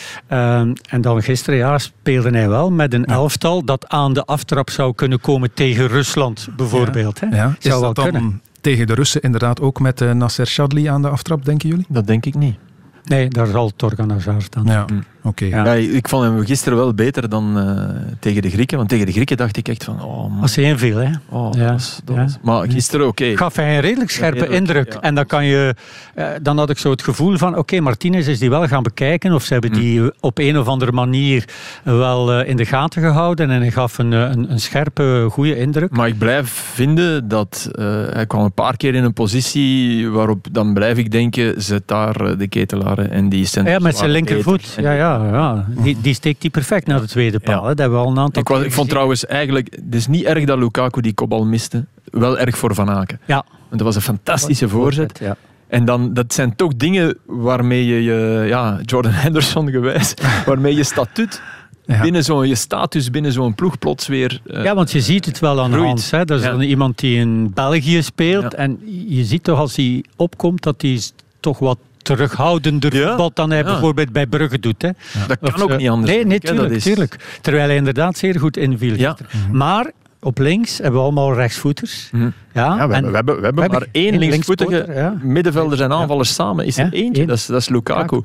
En dan gisteren ja, speelde hij wel met een elftal dat aan de aftrap zou kunnen komen tegen Rusland, bijvoorbeeld. Hè. Ja. Zou wel kunnen. Tegen de Russen inderdaad ook met eh, Nasser Chadli aan de aftrap, denken jullie? Dat denk ik niet. Nee, daar zal Torgan Hazard staan. Ja, oké. Ja. ik vond hem gisteren wel beter dan eh, tegen de Grieken. Want tegen de Grieken dacht ik echt van... Oh, man. Als hij inviel, hè? Oh, Ja, dat was, dat ja. was- Maar gisteren oké. Gaf hij een redelijk scherpe redelijk, indruk. ja. En dan, kan je, eh, dan had ik zo het gevoel van: oké, Martinez is die wel gaan bekijken. Of ze hebben Mm. die op een of andere manier wel eh, in de gaten gehouden. En hij gaf een, een, een scherpe, goede indruk. Maar ik blijf vinden dat eh, hij kwam een paar keer in een positie waarop dan blijf ik denken, zet daar de ketelaren en die centrum Ja, met zijn linkervoet. En Ja, ja, ja. Die, die steekt die perfect naar de tweede paal. hè. Dat hebben we al een aantal Ik, was, ik vond trouwens eigenlijk, het is niet erg dat Lukaku die kopbal miste. Wel erg voor Van Aken. Ja. Want dat was een fantastische voorzet. Ja. En dan, dat zijn toch dingen waarmee je, je ja, Jordan Henderson gewijs, waarmee je statuut binnen zo'n, je status binnen zo'n ploeg plots weer... eh, Ja, want je ziet het wel aan groeit. Hans. Hè. Dat is Ja. dan iemand die in België speelt. En je ziet toch als hij opkomt dat hij toch wat terughoudender voetbalt dan hij Ja. bijvoorbeeld bij Brugge doet. Hè. Dat kan Of, ook eh, niet anders, Nee, nee tuurlijk, is- tuurlijk. Terwijl hij inderdaad zeer goed inviel. Ja. gisteren. Maar op links hebben we allemaal rechtsvoeters. Ja, Mhm. Ja, we, hebben, we, hebben, we hebben maar één linksvoetige ja. middenvelders en aanvallers samen. Is er Ja, eentje, dat is, dat is Lukaku.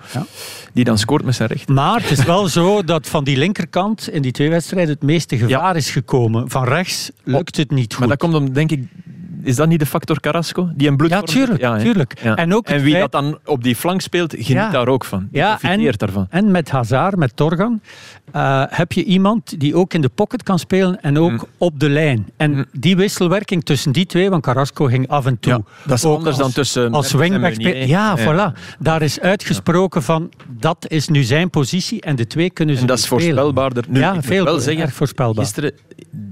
Die dan scoort met zijn rechter. Maar het is wel zo dat van die linkerkant in die twee wedstrijden het meeste gevaar is gekomen. Van rechts lukt het niet goed. Maar dat komt om, denk ik... Is dat niet de factor Carrasco? Die een bloed Ja, tuurlijk, hè? tuurlijk. Ja. En ook het wie feit- dat dan op die flank speelt, geniet Ja. daar ook van. Die Ja, en, daarvan. en met Hazard, met Torgan, eh, heb je iemand die ook in de pocket kan spelen en ook Mm. op de lijn. En die wisselwerking tussen die twee, want Carrasco ging af en toe. Ja, dat is ook anders dan tussen Als en wingback. Ja, Ja. voilà. Daar is uitgesproken van dat is nu zijn positie en de twee kunnen ze En dat is voorspelbaarder. Nu, ja, veel wel zeggen, voorspelbaar. Gisteren,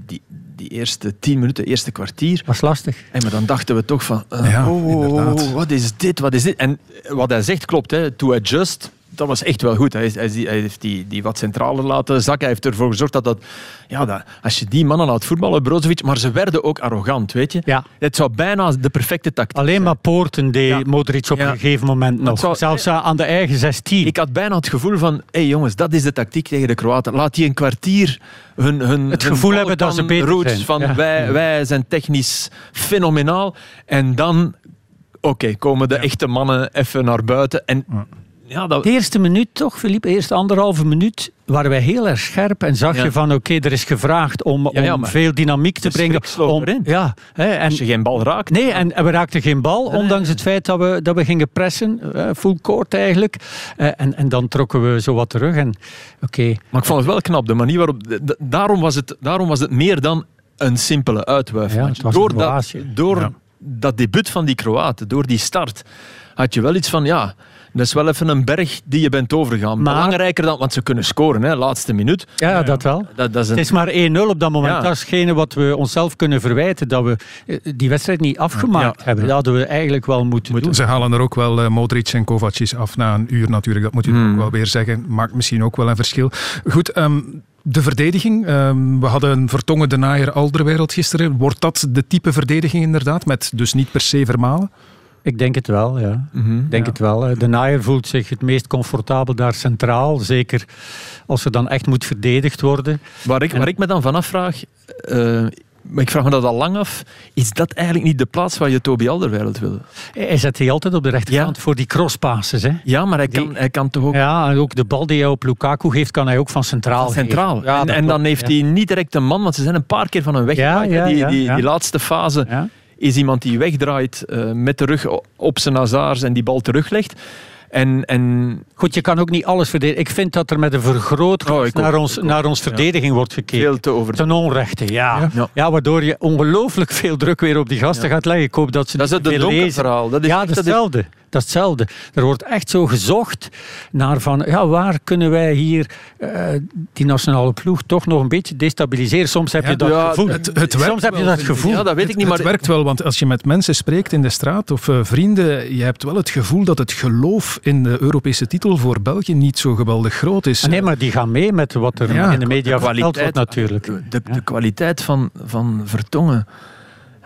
die, die eerste tien minuten, eerste kwartier... Was lastig. En maar dan dachten we toch van... eh, Ja, oh, oh, inderdaad. oh, wat is dit, wat is dit? En wat hij zegt klopt, hè. To adjust, dat was echt wel goed. Hij, hij, hij heeft die, die wat centraler laten zakken. Hij heeft ervoor gezorgd dat dat... Ja, dat, als je die mannen laat voetballen, Brozovic... Maar ze werden ook arrogant, weet je. Ja. Het zou bijna de perfecte tactiek Alleen maar Poorten deed Modric op Ja. een gegeven moment nog. zou- Zelfs aan de eigen 16. Ik had bijna het gevoel van, hé hey jongens, dat is de tactiek tegen de Kroaten. Laat die een kwartier hun, hun Het hun gevoel hebben dat ze beter roots zijn. van Ja. wij, wij zijn technisch fenomenaal. En dan oké, komen de echte mannen even naar buiten. En ja, dat... De eerste minuut toch, Philippe? Eerste anderhalve minuut waren wij heel erg scherp en zag Ja. je van oké, er is gevraagd om, Ja, ja, om veel dynamiek te brengen. Om, ja, hè, en, Als je geen bal raakt. Nee, en, en we raakten geen bal, ondanks het feit dat we, dat we gingen pressen. eh, full court eigenlijk. Eh, en, en dan trokken we zo wat terug. En oké. Maar ik vond het wel knap, de manier waarop... Daarom was het, daarom was het meer dan een simpele was door dat, door dat debuut van die Kroaten, door die start, had je wel iets van... ja. Dat is wel even een berg die je bent overgegaan. Maar- Belangrijker dan, want ze kunnen scoren, hè, laatste minuut. Ja, dat wel. Dat, dat is een, Het is maar 1-0 op dat moment. Ja. Dat is hetgene wat we onszelf kunnen verwijten. Dat we eh, die wedstrijd niet afgemaakt Ja. hebben. Dat hadden we eigenlijk wel moeten doen. Ze halen er ook wel eh, Modric en Kovacic af na een uur natuurlijk. Dat moet je Hmm. ook wel weer zeggen. Maakt misschien ook wel een verschil. Goed, ehm, de verdediging. ehm, we hadden Vertongen, De Naaier, Alderwereld gisteren. Wordt dat de type verdediging inderdaad? Met dus niet per se Vermalen? Ik denk het wel, ja. Mhm. Ik denk het wel. De Naaier voelt zich het meest comfortabel daar centraal. Zeker als er dan echt moet verdedigd worden. Waar ik, waar ik me dan vanaf vraag, eh, maar ik vraag me dat al lang af, is dat eigenlijk niet de plaats waar je Toby Alderweireld wil? Hij zet hij altijd op de rechterkant voor die crosspasses. Hè? Ja, maar hij Die- kan, hij kan toch ook Ja, en ook de bal die hij op Lukaku geeft, kan hij ook van centraal centraal. Ja, en dan klopt, heeft ja. hij niet direct een man, want ze zijn een paar keer van hem weggedraaid. Ja, ja, hè. die, ja, die, ja. die laatste fase Ja. Is iemand die wegdraait eh, met de rug op zijn Hazards en die bal teruglegt. En, en Goed, je kan ook niet alles verdedigen. Ik vind dat er met een vergrootglas Oh, naar, ons, naar ons verdediging wordt gekeken. veel te over. Ten onrechte, ja. Ja. ja. waardoor je ongelooflijk veel druk weer op die gasten gaat leggen. Ik hoop dat ze Dat is het veel lezen. verhaal. Dat is ja, dat is dat is- hetzelfde. Er wordt echt zo gezocht naar van, ja, waar kunnen wij hier eh, die nationale ploeg toch nog een beetje destabiliseren. Soms heb je dat ja, gevoel. Het, het werkt Soms heb je wel, dat gevoel. Ja, dat weet ik Het- niet, Het maar werkt wel, want als je met mensen spreekt in de straat of eh, vrienden, je hebt wel het gevoel dat het geloof in de Europese titel voor België niet zo geweldig groot is. Ah, nee, maar die gaan mee met wat er Ja, in de media de verteld wordt kwaliteit- natuurlijk. De, de kwaliteit van, van Vertongen.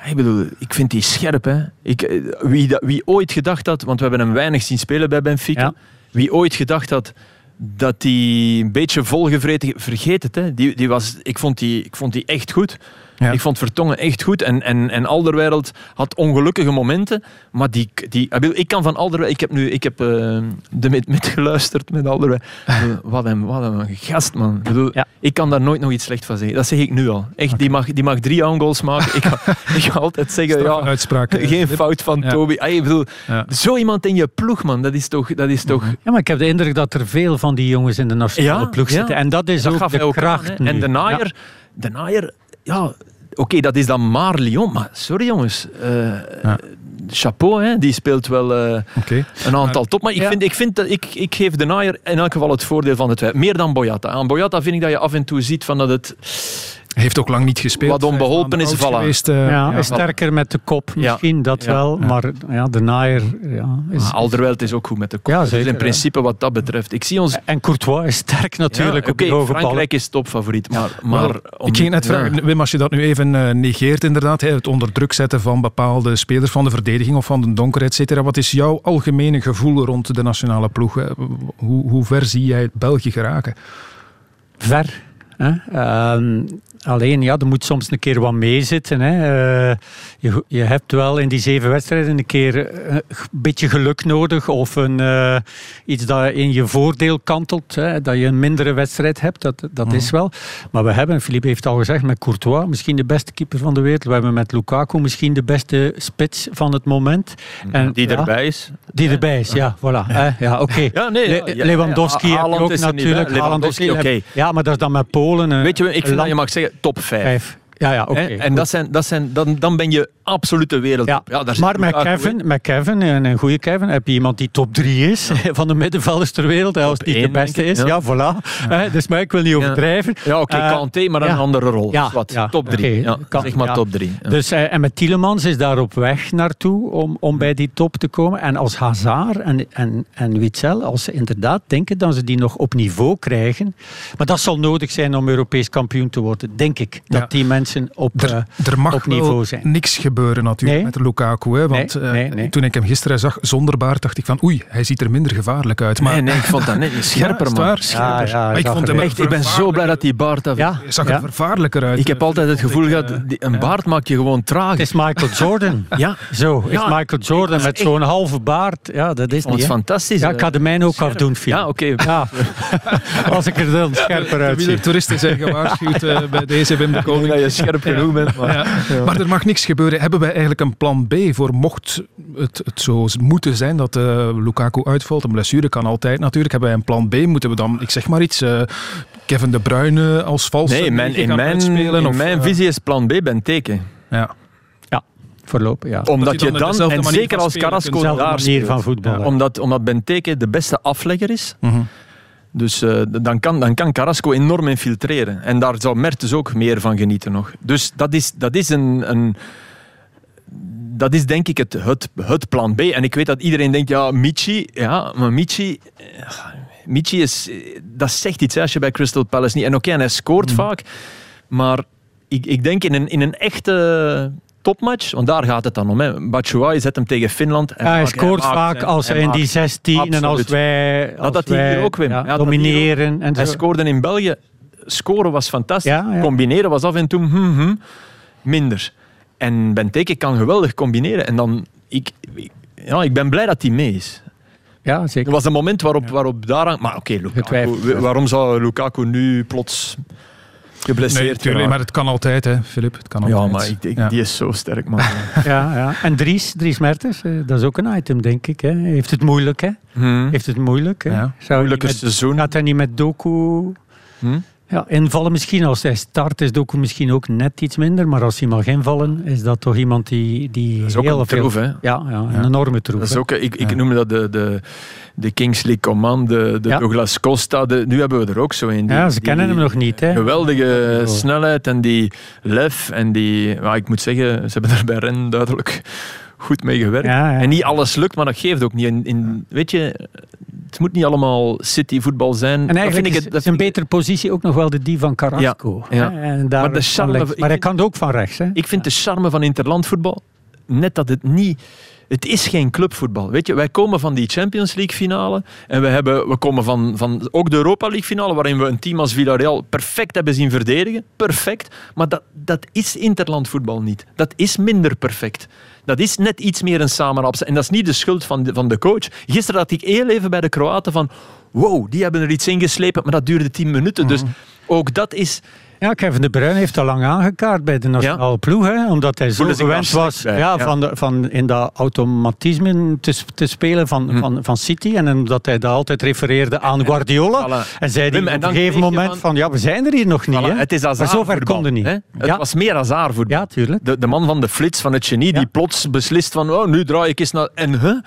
Ik bedoel, ik vind die scherp. Hè. Ik, eh, wie, dat, wie ooit gedacht had, want we hebben hem weinig zien spelen bij Benfica. Ja. Wie ooit gedacht had dat hij een beetje volgevreten... Vergeet het, hè. Die, die was, ik, vond die, ik vond die echt goed. Ja. Ik vond Vertongen echt goed. En, en, en Alderweireld had ongelukkige momenten. Maar die, die, ik kan van Alderweireld... Ik heb nu ik heb, eh, de met, met geluisterd met bedoel, Wat een, wat een gast, man. Ik, bedoel, Ja. ik kan daar nooit nog iets slecht van zeggen. Dat zeg ik nu al. Echt, die, mag, die mag drie aangoals maken. Ik ga, ik ga altijd zeggen... Ja, uitspraak. eh, geen Filip. fout van Ja. Toby. Ah, ik bedoel, Ja. zo iemand in je ploeg, man. Dat is toch... Dat is toch Ja, maar ik heb de indruk dat er veel van die jongens in de nationale Ja, ploeg ja. zitten. En dat is dat ook gaf de ook kracht. En de Ja. naaier, de naaier ja, oké, dat is dan maar Lyon. Maar sorry jongens, eh, Ja. chapeau, hè. die speelt wel eh, een aantal top. Maar ik, Ja. vind, ik, vind dat, ik, ik geef de naaier in elk geval het voordeel van het twijfel. Meer dan Boyata. Aan Boyata vind ik dat je af en toe ziet van dat het... Hij heeft ook lang niet gespeeld. Wat onbeholpen is, geweest, eh, Ja, ja. is sterker met de kop, Ja. misschien dat Ja. wel. Ja. Maar ja, de naaier ja, is... Ah, is ook goed met de kop. Ja, Dus in ja. principe wat dat betreft. Ik zie ons... En Courtois is sterk natuurlijk Ja, op die Oké, hoge ballen. Frankrijk is topfavoriet. Maar, maar om- ik ging net ja. vragen, Wim, als je dat nu even eh, negeert, inderdaad, hè, het onder druk zetten van bepaalde spelers van de verdediging of van de donker, et cetera. Wat is jouw algemene gevoel rond de nationale ploeg? hè? Hoe, hoe ver zie jij België geraken? ver. Hè? Ehm, alleen, ja, er moet soms een keer wat meezitten. Hè? Eh, je, je hebt wel in die zeven wedstrijden een keer eh, een beetje geluk nodig of een, eh, iets dat in je voordeel kantelt. Hè? Dat je een mindere wedstrijd hebt, dat, dat is wel. Maar we hebben, Philippe heeft al gezegd, met Courtois misschien de beste keeper van de wereld. We hebben met Lukaku misschien de beste spits van het moment. En, Die ja, erbij is. Die erbij is, ja, voilà. hè. Ja, oké. Ja, nee, ja, Le- ja, Lewandowski ja, ook niet, natuurlijk. Lewandowski, oké. Ja, maar dat is dan met Polen. Weet je, ik vind een dat je mag zeggen top 5. Vijf. Ja, ja, oké. En dat zijn, dat zijn, dan, dan ben je absolute wereld. Ja, daar maar met. Kevin, met Kevin, en een goede Kevin, heb je iemand die top 3 is van de middenvelders ter wereld. Als niet de beste is. Ja, voilà. Dus maar ik wil niet overdrijven. Ja, oké, Eh, Kanté, maar een andere rol. Ja, Wat, top 3. oké, ja, kan- zeg maar top 3. Dus, eh, en met Tielemans is daar op weg naartoe om, om bij die top te komen. En als Hazard en, en, en Witzel, als ze inderdaad denken dat ze die nog op niveau krijgen. Maar dat zal nodig zijn om Europees kampioen te worden, denk ik. Dat die mensen op, Er, eh, er mag op niveau zijn. niks gebeuren natuurlijk Nee. met Lukaku. Hè, want Nee, eh, nee, toen ik hem gisteren zag zonder baard, dacht ik van oei, hij ziet er minder gevaarlijk uit. Maar, Nee, nee, ik vond dat net niet scherper, man. waar? Scherper. Ja, ja, maar ik vond hem Echt, ik ben zo blij dat die baard af. Ja, zag ja. er vervaarlijker uit. Ik heb altijd het gevoel gehad, eh, een ja. baard maakt je gewoon traag. Het is Michael Jordan. Ja, Zo, is Michael Jordan met zo'n halve baard. Ja, dat is niet. fantastisch. Ja, ik ga de mijne ook afdoen, Phil. Ja, oké. Als ik er dan scherper De uitzie. wielertoeristen zijn gewaarschuwd bij deze Wim de Koning. Scherp genoeg bent. Maar... Ja. Maar er mag niks gebeuren. Hebben wij eigenlijk een plan B voor mocht het, het zo moeten zijn dat eh, Lukaku uitvalt? Een blessure kan altijd natuurlijk. Hebben wij een plan B? Moeten we dan, ik zeg maar iets, eh, Kevin De Bruyne als valse Nee, in mijn, in mijn, uitspelen? in of, mijn eh, visie is plan B Benteke. Ja. Voorlopig, ja. Omdat je je dan en zeker als Carrasco daar manier van voetballen. Omdat, omdat Benteke de beste aflegger is. Mhm. Dus eh, dan, kan, dan kan Carrasco enorm infiltreren. En daar zou Mertens ook meer van genieten nog. Dus dat is, dat is een... een dat is denk ik het, het, het plan B. En ik weet dat iedereen denkt, ja, Michi... Ja, maar Michi... eh, Michi is... eh, Dat zegt iets hè, als je bij Crystal Palace niet... En oké, en hij scoort vaak. Maar ik, ik denk in een, in een echte topmatch, want daar gaat het dan om. Hè. Batshuayi zet hem tegen Finland. en hij maakt- scoort vaak als hij in die 16 en als wij, als dat hij wij hier ook, Wim. ja, hij domineren. En Hij zo. scoorde in België. Scoren was fantastisch. Ja, ja. Combineren was af en toe hm, hm, minder. En Benteke kan geweldig combineren. En dan... Ik, ja, ik ben blij dat hij mee is. Ja, zeker. Er was een moment waarop, waarop daaraan... Maar oké, Lukaku, waarom zou Lukaku nu plots geblesseerd Nee, maar het kan altijd, hè, Filip. Het kan Ja, altijd. maar ik, Ja. die is zo sterk, man. Ja, ja. En Dries, Dries Mertens, eh, dat is ook een item, denk ik. Hè. Heeft het moeilijk, hè? Hm. Heeft het moeilijk, hè? Ja. Zou hij Moeilijke met, seizoen. gaat hij niet met Doku Hm? Ja, invallen misschien? Als hij start is Doku misschien ook net iets minder, maar als hij mag invallen, is dat toch iemand die, die Dat is ook heel een veel... troef, hè? Ja, ja, een enorme troef. Dat is ook, ik, ik noemde dat de, de, de Kingsley Coman, de, de Ja. Douglas Costa. De, nu hebben we er ook zo een. die- ja, ze kennen hem nog niet, hè? Geweldige Oh. snelheid en die lef. En die, ik moet zeggen, ze hebben er bij Ren duidelijk goed mee gewerkt. En niet alles lukt, maar dat geeft ook niet. In, in, weet je, het moet niet allemaal City-voetbal zijn. En eigenlijk vind ik is, het, is een betere positie ook nog wel de die van Carrasco. Ja, ja. hè. En daar Maar de charme maar hij kan ook van rechts. Hè? Ik vind de charme van interlandvoetbal net dat het niet. Het is geen clubvoetbal. Weet je, wij komen van die Champions League finale en we, hebben, we komen van, van ook de Europa League finale, waarin we een team als Villarreal perfect hebben zien verdedigen. Perfect. Maar dat, dat is interlandvoetbal niet. Dat is minder perfect. Dat is net iets meer een samenrapsen. En dat is niet de schuld van de, van de coach. Gisteren had ik heel even bij de Kroaten van wow, die hebben er iets in geslepen, maar dat duurde tien minuten. Dus ook dat is... Ja, Kevin De Bruyne heeft al lang aangekaart bij de nationale ploeg. Hè, omdat hij zo gewend was ja, ja. Van, de, van in dat automatisme te, te spelen van, Hm. van, van City. En omdat hij daar altijd refereerde aan Guardiola. Voilà. En zei hij op een gegeven moment van- van... Ja, we zijn er hier nog niet. Voilà, hè. het is maar zover konden niet. hè. Het was meer azarvoetbal. ja, tuurlijk. De, de man van de flits, van het genie, die plots beslist van oh, nu draai ik eens naar... En huh?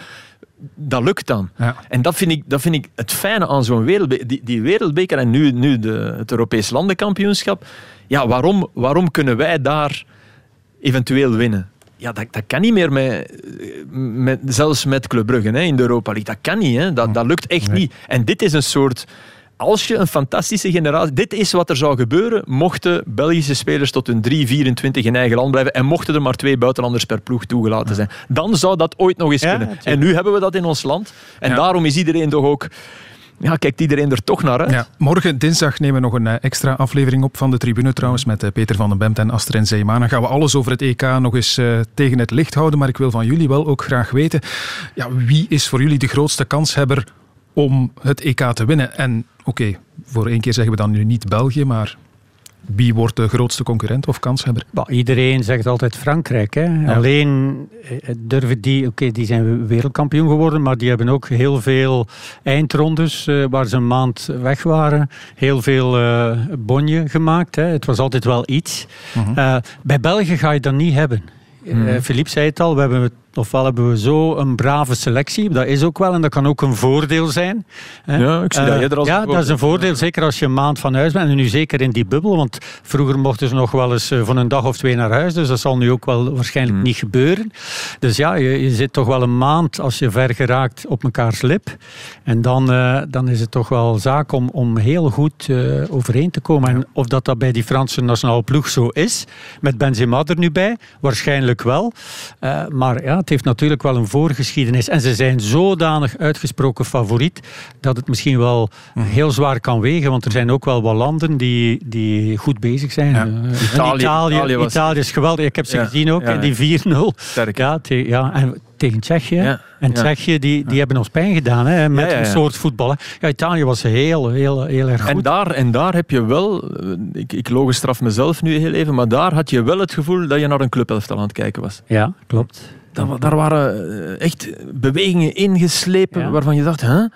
Dat lukt dan. Ja. En dat vind ik, dat vind ik het fijne aan zo'n wereldbeker. Die, die wereldbeker en nu, nu de, het Europees landenkampioenschap. Ja, waarom, waarom kunnen wij daar eventueel winnen? Ja, dat, dat kan niet meer met, met, zelfs met Club Brugge hè, in de Europa League. Dat kan niet. Hè. Dat, dat lukt echt niet. En dit is een soort... Als je een fantastische generatie... Dit is wat er zou gebeuren mochten Belgische spelers tot hun 3, 24 in eigen land blijven en mochten er maar twee buitenlanders per ploeg toegelaten zijn. Dan zou dat ooit nog eens Ja, kunnen. natuurlijk. En nu hebben we dat in ons land. En Ja. daarom is iedereen toch ook... Ja, kijkt iedereen er toch naar uit. Ja, morgen dinsdag nemen we nog een eh, extra aflevering op van de tribune trouwens met eh, Peter van den Bemt en Astrid Zeeman. Dan gaan we alles over het EK nog eens eh, tegen het licht houden. Maar ik wil van jullie wel ook graag weten, ja, wie is voor jullie de grootste kanshebber om het EK te winnen? En oké, voor één keer zeggen we dan nu niet België, maar wie wordt de grootste concurrent of kanshebber? Bah, iedereen zegt altijd Frankrijk. Hè. Alleen eh, durven die, oké, die zijn wereldkampioen geworden, maar die hebben ook heel veel eindrondes eh, waar ze een maand weg waren. Heel veel eh bonje gemaakt. Hè. Het was altijd wel iets. Mhm. Eh, bij België ga je dat niet hebben. Eh, Philippe zei het al, we hebben Ofwel hebben we zo een brave selectie. Dat is ook wel en dat kan ook een voordeel zijn. hè. Ja, ik zie dat Eh, als Ja, dat is een voordeel. Zeker als je een maand van huis bent. En nu zeker in die bubbel. Want vroeger mochten ze nog wel eens eh, van een dag of twee naar huis. Dus dat zal nu ook wel waarschijnlijk niet gebeuren. Dus ja, je, je zit toch wel een maand als je ver geraakt op mekaars lip. En dan, eh, dan is het toch wel zaak om, om heel goed eh, overeen te komen. En of dat, dat bij die Franse nationale ploeg zo is, met Benzema er nu bij, waarschijnlijk wel. Maar ja, het heeft natuurlijk wel een voorgeschiedenis. En ze zijn zodanig uitgesproken favoriet dat het misschien wel heel zwaar kan wegen. Want er zijn ook wel wat landen die, die goed bezig zijn. Ja. Eh, Italië- Italië, Italië was- Italië is geweldig. Ik heb ze Ja. gezien ook, Ja, die 4-0. Ja, te- ja, en tegen Tsjechië. Ja. En Ja. Tsjechië, die, die hebben ons pijn gedaan hè, met Ja, een soort voetballen. Ja, Italië was heel, heel, heel erg goed. En daar, en daar heb je wel, eh, ik, ik logenstraf mezelf nu heel even, maar daar had je wel het gevoel dat je naar een clubelftal aan het kijken was. Ja, klopt. Daar, wa- daar waren eh, echt bewegingen ingeslepen waarvan je dacht, hè?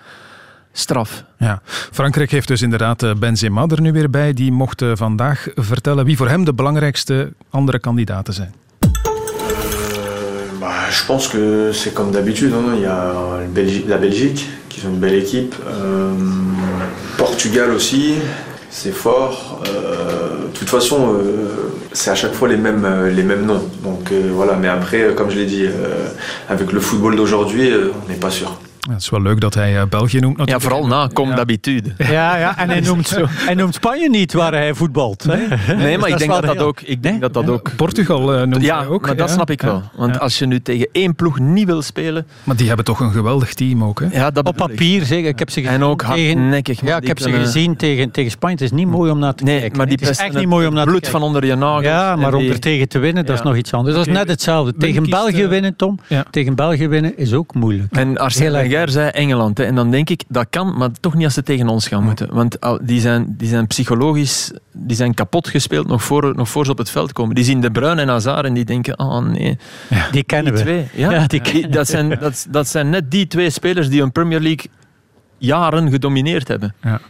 Straf. Ja. Frankrijk heeft dus inderdaad eh, Benzema er nu weer bij. Die mocht eh, vandaag vertellen wie voor hem de belangrijkste andere kandidaten zijn. Bah, je pense que c'est comme d'habitude. Il y a Belgi- la Belgique, qui sont une belle équipe. Euh, Portugal aussi, c'est fort. Euh, de toute façon, euh, c'est à chaque fois les mêmes, euh, les mêmes noms. Donc euh, voilà, mais après, euh, comme je l'ai dit, avec le football d'aujourd'hui, on n'est pas sûr. Ja, het is wel leuk dat hij eh, België noemt Ja, natuurlijk. vooral na, comme d'habitude. Ja, ja, en hij noemt, hij noemt Spanje niet waar hij voetbalt. Hè? Nee, maar Dus ik denk dat dat heel- ook... Ik denk dat dat ook Portugal eh, noemt ja, hij ook. maar dat ja. snap ik Ja. wel. Want als je nu tegen één ploeg niet wil spelen... Maar die hebben toch een geweldig team ook, hè? Ja, dat Op papier zeker. Ik heb ze gezien En ook tegen, hardnekkig. ja, ik heb ze gezien tegen, tegen Spanje. Het is niet mooi om naar te kijken. Maar die het is pesten echt niet mooi om naar te bloed kijken. van onder je nagels. Ja, maar om er tegen te winnen, dat is Ja. nog iets anders. Dat is net hetzelfde. Tegen België eh, winnen, Tom. ja. Tegen België winnen is ook moeilijk. En Arsène Wenger zei Engeland. Hè. En dan denk ik, dat kan, maar toch niet als ze tegen ons gaan moeten. Want die zijn, die zijn psychologisch die zijn kapot gespeeld nog voor, nog voor ze op het veld komen. Die zien De Bruyne en Hazard en die denken, oh nee. Die kennen Die we. twee. Ja, Ja, die die- kennen dat, zijn, dat, dat zijn net die twee spelers die een Premier League jaren gedomineerd hebben. Ja.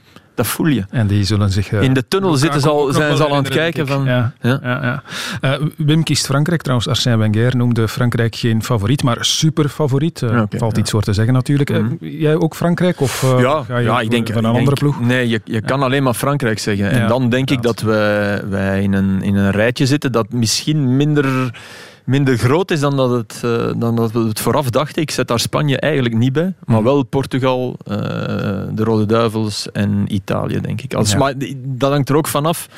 Dat voel je. En die zullen zich... eh, In de tunnel zitten al, zijn ze al aan het kijken van... Ja, ja, ja. Eh, Wim kiest Frankrijk trouwens. Arsène Wenger noemde Frankrijk geen favoriet, maar super favoriet. Ja, oké, valt iets voor te zeggen natuurlijk. Mhm. jij ook Frankrijk? Of ja, ga je ja, ik denk van ik een denk- andere ploeg? Nee, je, je kan alleen maar Frankrijk zeggen. En dan denk ik dat wij, wij in, een, in een rijtje zitten dat misschien minder, minder groot is dan dat, het, eh, dan dat we het vooraf dachten. Ik zet daar Spanje eigenlijk niet bij, maar wel Portugal, eh, de Rode Duivels en Italië, denk ik. Als, Ja. Maar dat hangt er ook vanaf.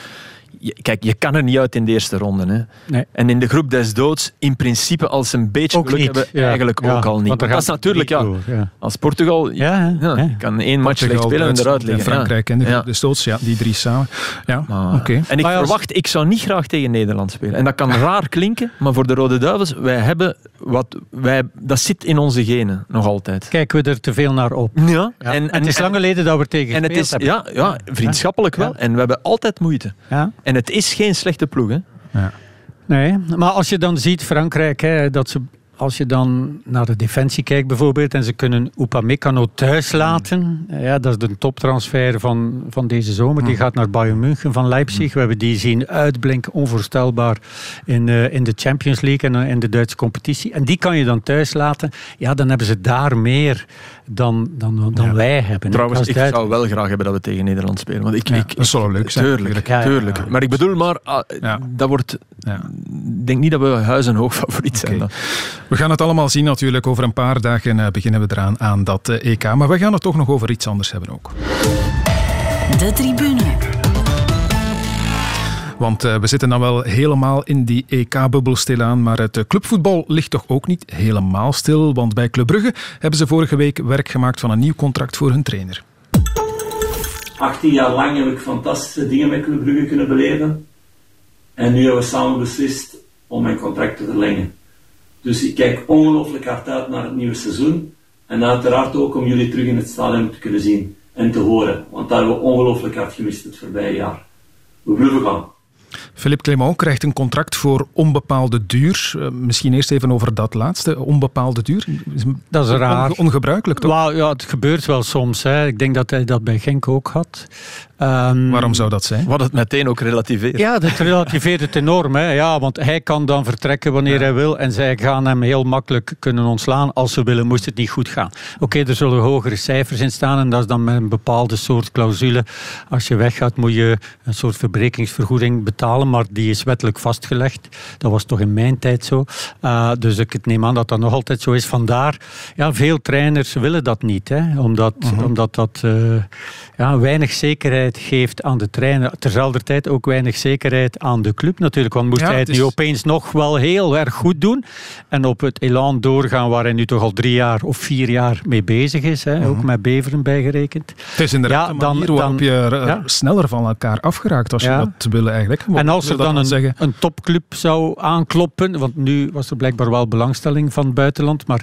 Je- Kijk, je kan er niet uit in de eerste ronde. Hè. Nee. En in de groep des doods, in principe, als ze een beetje Ook geluk niet, hebben, ja. eigenlijk Ja, ook al niet. dat is gaat natuurlijk, ja, niet door, ja. als Portugal Ja, ja, ja. je kan één match slecht spelen en eruit liggen. En Frankrijk en de Ja. groep des doods, ja, die drie samen. Ja, Maar- oké. En ik Maar als- verwacht, ik zou niet graag tegen Nederland spelen. En dat kan raar klinken, maar voor de Rode Duivels, wij hebben wat, wij, dat zit in onze genen nog altijd. Kijken we er te veel naar op. Ja, Ja. En, En, het is lang geleden dat we er tegen en het is, ja, ja, vriendschappelijk wel. En we hebben altijd moeite. Ja. En het is geen slechte ploeg. Hè? Nee, maar als je dan ziet Frankrijk, hè, dat ze, als je dan naar de defensie kijkt bijvoorbeeld, en ze kunnen Upamecano thuis laten, ja, dat is de toptransfer van, van deze zomer. Die gaat naar Bayern München van Leipzig. We hebben die zien uitblinken, onvoorstelbaar, in, eh, in de Champions League en eh, in de Duitse competitie. En die kan je dan thuis laten. Ja, dan hebben ze daar meer dan, dan, dan wij hebben. Trouwens, ik duidelijk. zou wel graag hebben dat we tegen Nederland spelen. Want ik, Ja, ik, dat zou leuk zijn. Tuurlijk, natuurlijk. Ja, ja. tuurlijk. Maar ik bedoel maar, ah, Ja. dat wordt... Ja. Ik denk niet dat we huizenhoog favoriet zijn. Dan. We gaan het allemaal zien natuurlijk. Over een paar dagen eh, beginnen we eraan aan dat eh, EK. Maar we gaan het toch nog over iets anders hebben ook. De tribune. Want eh, we zitten dan wel helemaal in die EK-bubbel stilaan, maar het eh, clubvoetbal ligt toch ook niet helemaal stil. Want bij Club Brugge hebben ze vorige week werk gemaakt van een nieuw contract voor hun trainer. 18 jaar lang heb ik fantastische dingen met Club Brugge kunnen beleven. En nu hebben we samen beslist om mijn contract te verlengen. Dus ik kijk ongelooflijk hard uit naar het nieuwe seizoen. En uiteraard ook om jullie terug in het stadion te kunnen zien en te horen. Want daar hebben we ongelooflijk hard gemist het voorbije jaar. We blijven gaan. Philippe Clement krijgt een contract voor onbepaalde duur. Eh, misschien eerst even over dat laatste, onbepaalde duur. Dat is raar. Onge- ongebruikelijk toch? Ja, het gebeurt wel soms. Hè. Ik denk dat hij dat bij Genk ook had. Ehm, Waarom zou dat zijn? Wat het meteen ook relativeert. Ja, dat relativeert het enorm. Hè. Ja, want hij kan dan vertrekken wanneer hij wil en zij gaan hem heel makkelijk kunnen ontslaan als ze willen, moest het niet goed gaan. Oké, er zullen hogere cijfers in staan en dat is dan met een bepaalde soort clausule. Als je weggaat moet je een soort verbrekingsvergoeding betalen, maar die is wettelijk vastgelegd. Dat was toch in mijn tijd zo. Uh, dus ik neem aan dat dat nog altijd zo is. Vandaar, ja, veel trainers willen dat niet, hè, omdat, Mhm. omdat dat uh, ja, weinig zekerheid geeft aan de trainer. Terzelfde tijd ook weinig zekerheid aan de club natuurlijk. Want moest Ja, hij het nu is- opeens nog wel heel erg goed doen en op het elan doorgaan waar hij nu toch al drie jaar of vier jaar mee bezig is, hè, ook met Beveren bijgerekend. Het is inderdaad Ja, dan- manier waarop dan- je ja. sneller van elkaar afgeraakt als je dat wil eigenlijk. En als er dan een, een topclub zou aankloppen, want nu was er blijkbaar wel belangstelling van het buitenland, maar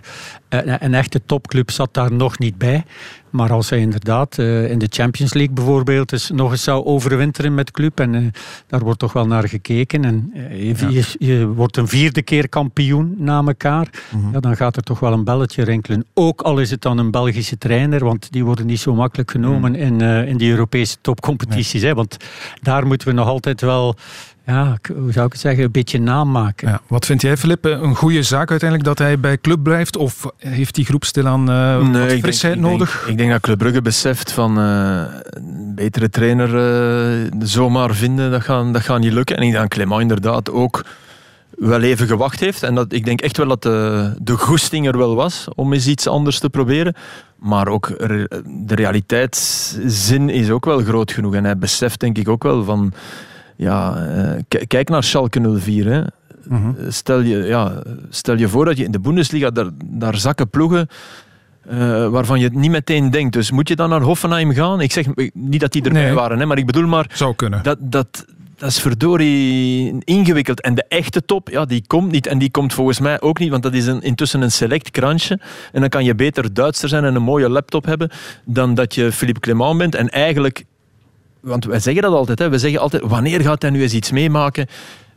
eh, een echte topclub zat daar nog niet bij. Maar als hij inderdaad eh, in de Champions League bijvoorbeeld eens nog eens zou overwinteren met club, en eh, daar wordt toch wel naar gekeken, en eh, je, je, je wordt een vierde keer kampioen na elkaar, Mhm. ja, dan gaat er toch wel een belletje rinkelen. Ook al is het dan een Belgische trainer, want die worden niet zo makkelijk genomen Mhm. in, in die Europese topcompetities. Hè, want daar moeten we nog altijd wel ja, hoe zou ik het zeggen, een beetje namaken. Ja, wat vind jij, Filip? Een goede zaak uiteindelijk dat hij bij club blijft? Of heeft die groep stilaan uh, wat ik denk- frisheid ik denk- nodig? ik denk dat Club Brugge beseft van eh, een betere trainer eh, zomaar vinden, dat gaat, dat gaat niet lukken. En ik denk dat Clément inderdaad ook wel even gewacht heeft. En dat, ik denk echt wel dat de, de goesting er wel was om eens iets anders te proberen. Maar ook re- de realiteitszin is ook wel groot genoeg. En hij beseft denk ik ook wel van... Ja, eh, kijk naar Schalke 04. Hè. Mhm. Stel, je, ja, stel je voor dat je in de Bundesliga daar, daar zakken ploegen eh, waarvan je het niet meteen denkt. Dus moet je dan naar Hoffenheim gaan? Ik zeg niet dat die erbij Nee. waren, hè, maar ik bedoel maar... Zou kunnen. Dat, dat, dat is verdorie ingewikkeld. En de echte top, ja, die komt niet. En die komt volgens mij ook niet, want dat is een, intussen een select krantje. En dan kan je beter Duitser zijn en een mooie laptop hebben dan dat je Philippe Clement bent. En eigenlijk, want wij zeggen dat altijd, hè, we zeggen altijd, wanneer gaat hij nu eens iets meemaken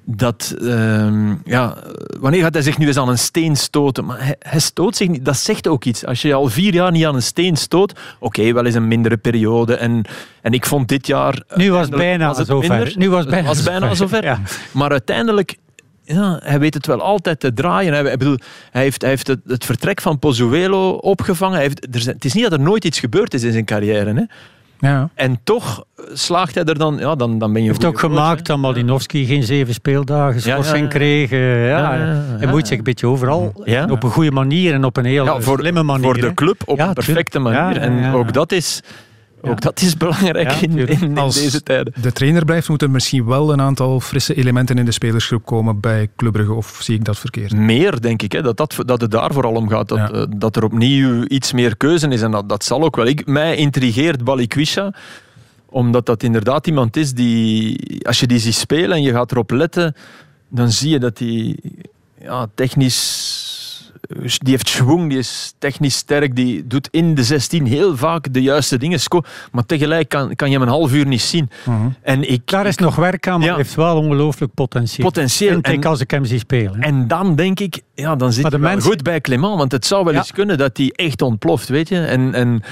dat, ehm, ja, wanneer gaat hij zich nu eens aan een steen stoten? Maar hij, hij stoot zich niet. Dat zegt ook iets. Als je al vier jaar niet aan een steen stoot, oké, wel eens een mindere periode. En, en ik vond dit jaar... Nu was het bijna was het zover. minder. Nu was het bijna was bijna zover. Ja. Maar uiteindelijk... Ja, hij weet het wel altijd te draaien. Hij, ik bedoel, hij heeft, hij heeft het, het vertrek van Pozuelo opgevangen. Hij heeft, er zijn, het is niet dat er nooit iets gebeurd is in zijn carrière. Hè? Ja. En toch slaagt hij er dan... Ja, dan, dan ben je Hij heeft ook gemaakt dat Malinowski geen zeven speeldagen schorsing ja. kreeg. Ja. Hij moet zich een beetje overal Ja. op een goede manier en op een heel Ja, voor, slimme manier. voor de club op Ja, een perfecte manier. Ja, ja, ja. En ook dat is, ook dat is belangrijk in, deze tijden. de trainer blijft, moeten er misschien wel een aantal frisse elementen in de spelersgroep komen bij Club Brugge. Of zie ik dat verkeerd? Meer, denk ik, hè, dat, dat, dat het daar vooral om gaat. Dat, eh, dat er opnieuw iets meer keuze is. En dat, dat zal ook wel. Ik, mij intrigeert Balikwisha omdat dat inderdaad iemand is die, als je die ziet spelen en je gaat erop letten, dan zie je dat hij ja, technisch, die heeft schwung, die is technisch sterk, die doet in de 16 heel vaak de juiste dingen, maar tegelijk kan, kan je hem een half uur niet zien. En ik, Daar is nog werk aan, maar Ja. heeft wel ongelooflijk potentieel. Potentieel. En- als ik hem zie spelen. En dan denk ik, ja, dan zit hij goed bij Clement, want het zou wel Ja. eens kunnen dat hij echt ontploft, weet je. En, en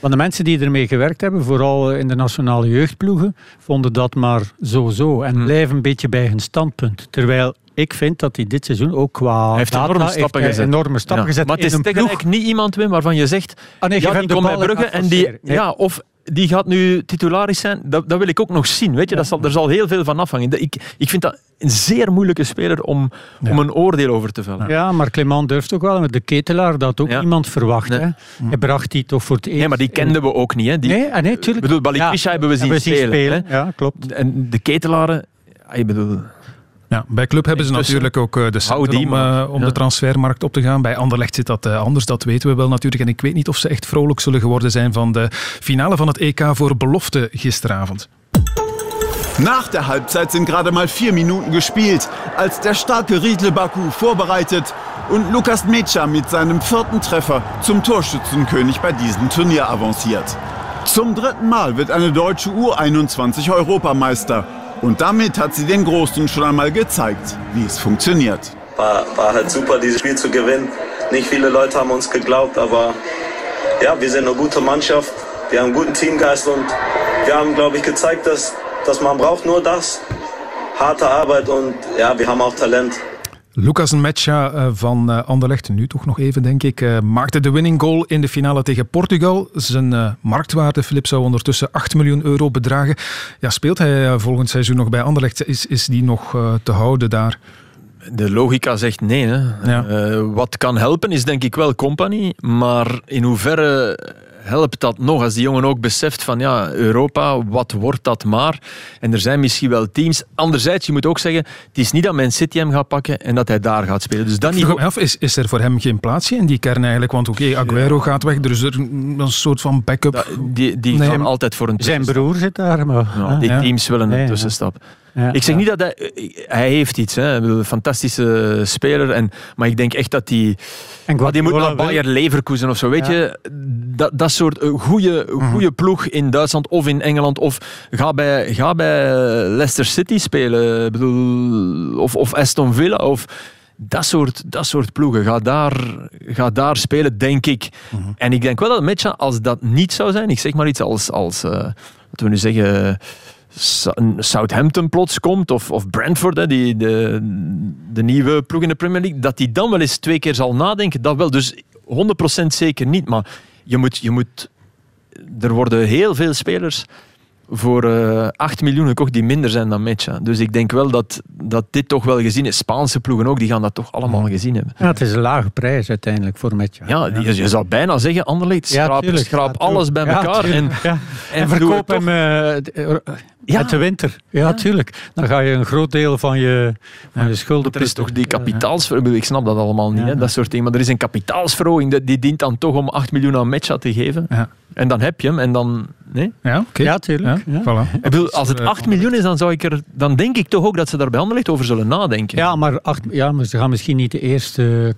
Want de mensen die ermee gewerkt hebben, vooral in de nationale jeugdploegen, vonden dat maar zo-zo. En Hmm. blijven een beetje bij hun standpunt. Terwijl ik vind dat hij dit seizoen ook qua hij heeft data enorme stappen hij gezet. enorme stappen Ja. gezet Maar het is tegelijk ploeg. niet iemand, Wim, waarvan je zegt, Ah, nee, ja, hem die de komt bij Brugge gaat en die. Nee. ja, of die gaat nu titularis zijn. Dat, dat wil ik ook nog zien, weet je. Dat zal, er zal heel veel van afhangen. Ik, ik vind dat een zeer moeilijke speler om, om een oordeel over te vellen. Ja, maar Clement durft ook wel. Met de ketelaar dat ook Ja. niemand verwacht. Nee. Hè. Hij bracht die toch voor het eerst. Nee, maar die kenden we ook niet. Hè. Die, Nee, ah, nee, tuurlijk. Ik bedoel, Balikwisha hebben we zien, hebben we zien spelen. Ja, klopt. En de ketelaren, ja, ik bedoel... Ja, bij Club hebben ze Intussen- natuurlijk ook eh, de centen die om, eh, om Ja. de transfermarkt op te gaan. Bij Anderlecht zit dat eh, anders, dat weten we wel natuurlijk. En ik weet niet of ze echt vrolijk zullen geworden zijn van de finale van het EK voor belofte gisteravond. Nach der Halbzeit sind gerade mal vier Minuten gespielt, als der starke Riedle Baku vorbereitet und Lukas Mecha mit seinem vierten Treffer zum Torschützenkönig bei diesem Turnier avanciert. Zum dritten Mal wird eine deutsche U21 Europameister. Und damit hat sie den Großen schon einmal gezeigt, wie es funktioniert. War, war halt super, dieses Spiel zu gewinnen. Nicht viele Leute haben uns geglaubt, aber ja, wir sind eine gute Mannschaft. Wir haben einen guten Teamgeist und wir haben, glaube ich, gezeigt, dass, dass man braucht nur das, harte Arbeit und ja, wir haben auch Talent. Lucas Metja eh, van eh, Anderlecht, nu toch nog even denk ik, eh, maakte de winning goal in de finale tegen Portugal. Zijn marktwaarde, Filip, zou ondertussen 8 miljoen euro bedragen. Ja, speelt hij volgend seizoen nog bij Anderlecht? Is, is die nog te houden daar? De logica zegt nee. Hè. Wat kan helpen is denk ik wel company, maar in hoeverre helpt dat nog als die jongen ook beseft van ja, Europa, wat wordt dat maar? En er zijn misschien wel teams. Anderzijds, je moet ook zeggen, het is niet dat Man City hem gaat pakken en dat hij daar gaat spelen. Dus dat Ik vroeg niveau... me af, is, is er voor hem geen plaatsje in die kern eigenlijk? Want oké, Aguero gaat weg, er is er een soort van backup. Die, die Nee. gaan altijd voor een Zijn broer zit daar. Maar, Ja, die ja. teams willen een Ja, ja. tussenstap. Ja, ik zeg ja. niet dat hij... Hij heeft iets. Hè. Een fantastische speler. En, maar ik denk echt dat hij... En Maar die moet naar Bayer Leverkusen of zo. Weet Ja. je, dat, dat soort eh, goede, goede ploeg in Duitsland of in Engeland. Of ga bij, ga bij Leicester City spelen. Bedoel, of, of Aston Villa. Of dat soort, dat soort ploegen. Ga daar, ga daar spelen, denk ik. En ik denk wel dat Metja, als dat niet zou zijn, ik zeg maar iets als, als eh, laten we nu zeggen, Southampton plots komt, of, of Brentford, die, de, de nieuwe ploeg in de Premier League, dat die dan wel eens twee keer zal nadenken. Dat wel, dus 100% zeker niet. Maar je moet, je moet, er worden heel veel spelers voor eh 8 miljoen gekocht die minder zijn dan Metja. Dus ik denk wel dat, dat dit toch wel gezien is. Spaanse ploegen ook, die gaan dat toch allemaal gezien hebben. Ja, het is een lage prijs uiteindelijk voor Metja. Ja, je zou bijna zeggen, Anderlecht, schraap, Ja, alles bij elkaar. en, en, En verkoop hem eh, uit de winter. Ja, tuurlijk. Dan ga je een groot deel van je, van je schulden Er is toch die kapitaalsverhoging, ik snap dat allemaal niet, hè, dat soort dingen, maar er is een kapitaalsverhoging, die- die dient dan toch om 8 miljoen aan Metja te geven. En dan heb je hem en dan... Nee? Ja, oké. Ja, tuurlijk. Ja. Voilà. Ik bedoel, als het 8 miljoen is, dan, zou ik er, dan denk ik toch ook dat ze daar bij Anderlecht over zullen nadenken. Ja, maar, acht, ja, maar ze gaan misschien niet de eerste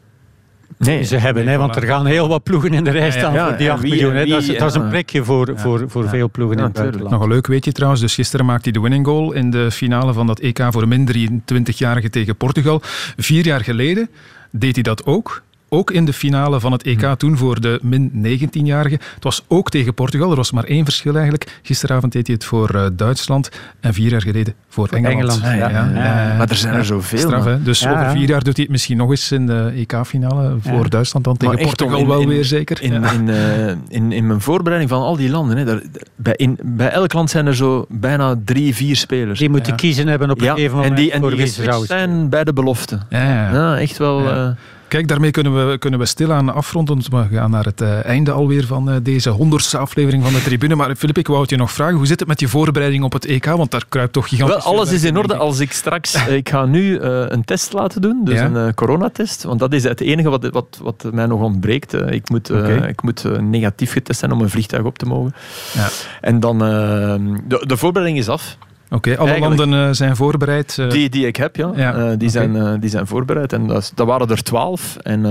Nee. ze hebben. Nee, hè, want er gaan heel wat ploegen in de rij staan Ja, voor die en 8 wie- miljoen. Hè. wie- dat, is, dat is een ja. plekje voor, voor, voor veel ploegen in het buitenland. Nog een leuk weetje trouwens. Dus gisteren maakte hij de winning goal in de finale van dat EK voor min 23-jarige tegen Portugal. Vier jaar geleden deed hij dat ook. Ook in de finale van het EK Hm. toen voor de min 19-jarigen. Het was ook tegen Portugal. Er was maar één verschil eigenlijk. Gisteravond deed hij het voor eh, Duitsland. En vier jaar geleden voor, Engeland. Engeland, ja, ja, ja. Maar er zijn er zoveel, Straf, hè? Dus Ja, over vier jaar doet hij het misschien nog eens in de EK-finale voor Ja. Duitsland. Dan tegen Portugal in- wel in- weer zeker. In, Ja. in, eh, in, in mijn voorbereiding van al die landen, hè, daar, bij, in, bij elk land zijn er zo bijna drie, vier spelers. Die moeten kiezen hebben op een ja, gegeven moment En die, en die zijn bij de belofte. Ja, ja, ja. echt wel... Ja. Kijk, daarmee kunnen we, kunnen we stilaan afronden. We gaan naar het eh, einde alweer van eh, deze honderdste aflevering van de tribune. Maar Filip, ik wou het je nog vragen. Hoe zit het met je voorbereiding op het EK? Want daar kruipt toch gigantisch Wel, alles is in orde als ik straks... eh, Ik ga nu een test laten doen, dus Ja? een coronatest. Want dat is het enige wat, wat, wat mij nog ontbreekt. Ik moet, ik moet negatief getest zijn om een vliegtuig op te mogen. Ja. En dan... de, de voorbereiding is af. Oké, alle Eigenlijk- landen eh, zijn voorbereid. eh. Die, die ik heb, ja. Ja, Eh, die, zijn, die zijn voorbereid. En dat, dat waren er twaalf. En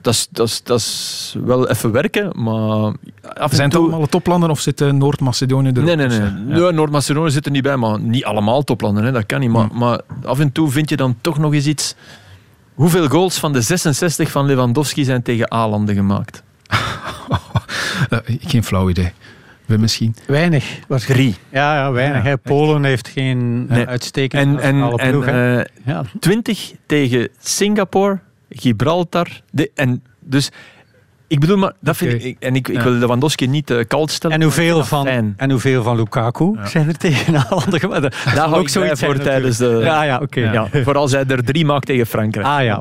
dat, is, dat, is, dat is wel even werken, maar... Zijn het allemaal toplanden of zit eh, Noord-Macedonië er Nee, nee, nee. tussen? nee Noord-Macedonië zit er niet bij, maar niet allemaal toplanden. Hè. Dat kan niet. Maar, Hmm. maar af en toe vind je dan toch nog eens iets... Hoeveel goals van de 66 van Lewandowski zijn tegen A-landen gemaakt? Geen flauw idee. We misschien. Weinig. Drie. Ja, ja weinig. Ja, hè. Polen heeft geen eh, Nee. uitstekende En, en, en ploeg. hè. eh, Ja. 20 tegen Singapore, Gibraltar. De, en dus, ik bedoel, maar dat vind ik. En ik, ik Ja. wil Lewandowski niet eh, koud stellen. En hoeveel, van, fijn. en hoeveel van Lukaku zijn er tegen Haaland Daar hou ik zoiets voor tijdens de. Ja, ja, oké. Ja, voor als hij er drie maakt tegen Frankrijk. Ah ja,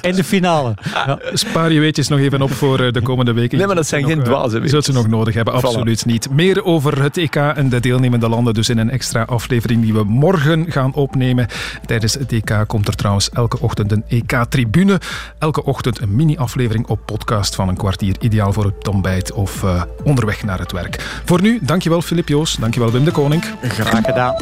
in de finale. Ja. Spaar je weetjes nog even op voor eh, de komende weken. Nee, maar dat zijn geen eh, Je weetjes. zult ze nog nodig hebben, Voilà. absoluut niet. Meer over het EK en de deelnemende landen dus in een extra aflevering die we morgen gaan opnemen. Tijdens het EK komt er trouwens elke ochtend een EK-tribune. Elke ochtend een mini-aflevering op podcast van een kwartier. Ideaal voor het ontbijt of eh, onderweg naar het werk. Voor nu, dankjewel Filip Joos, dankjewel Wim de Koning. Graag gedaan.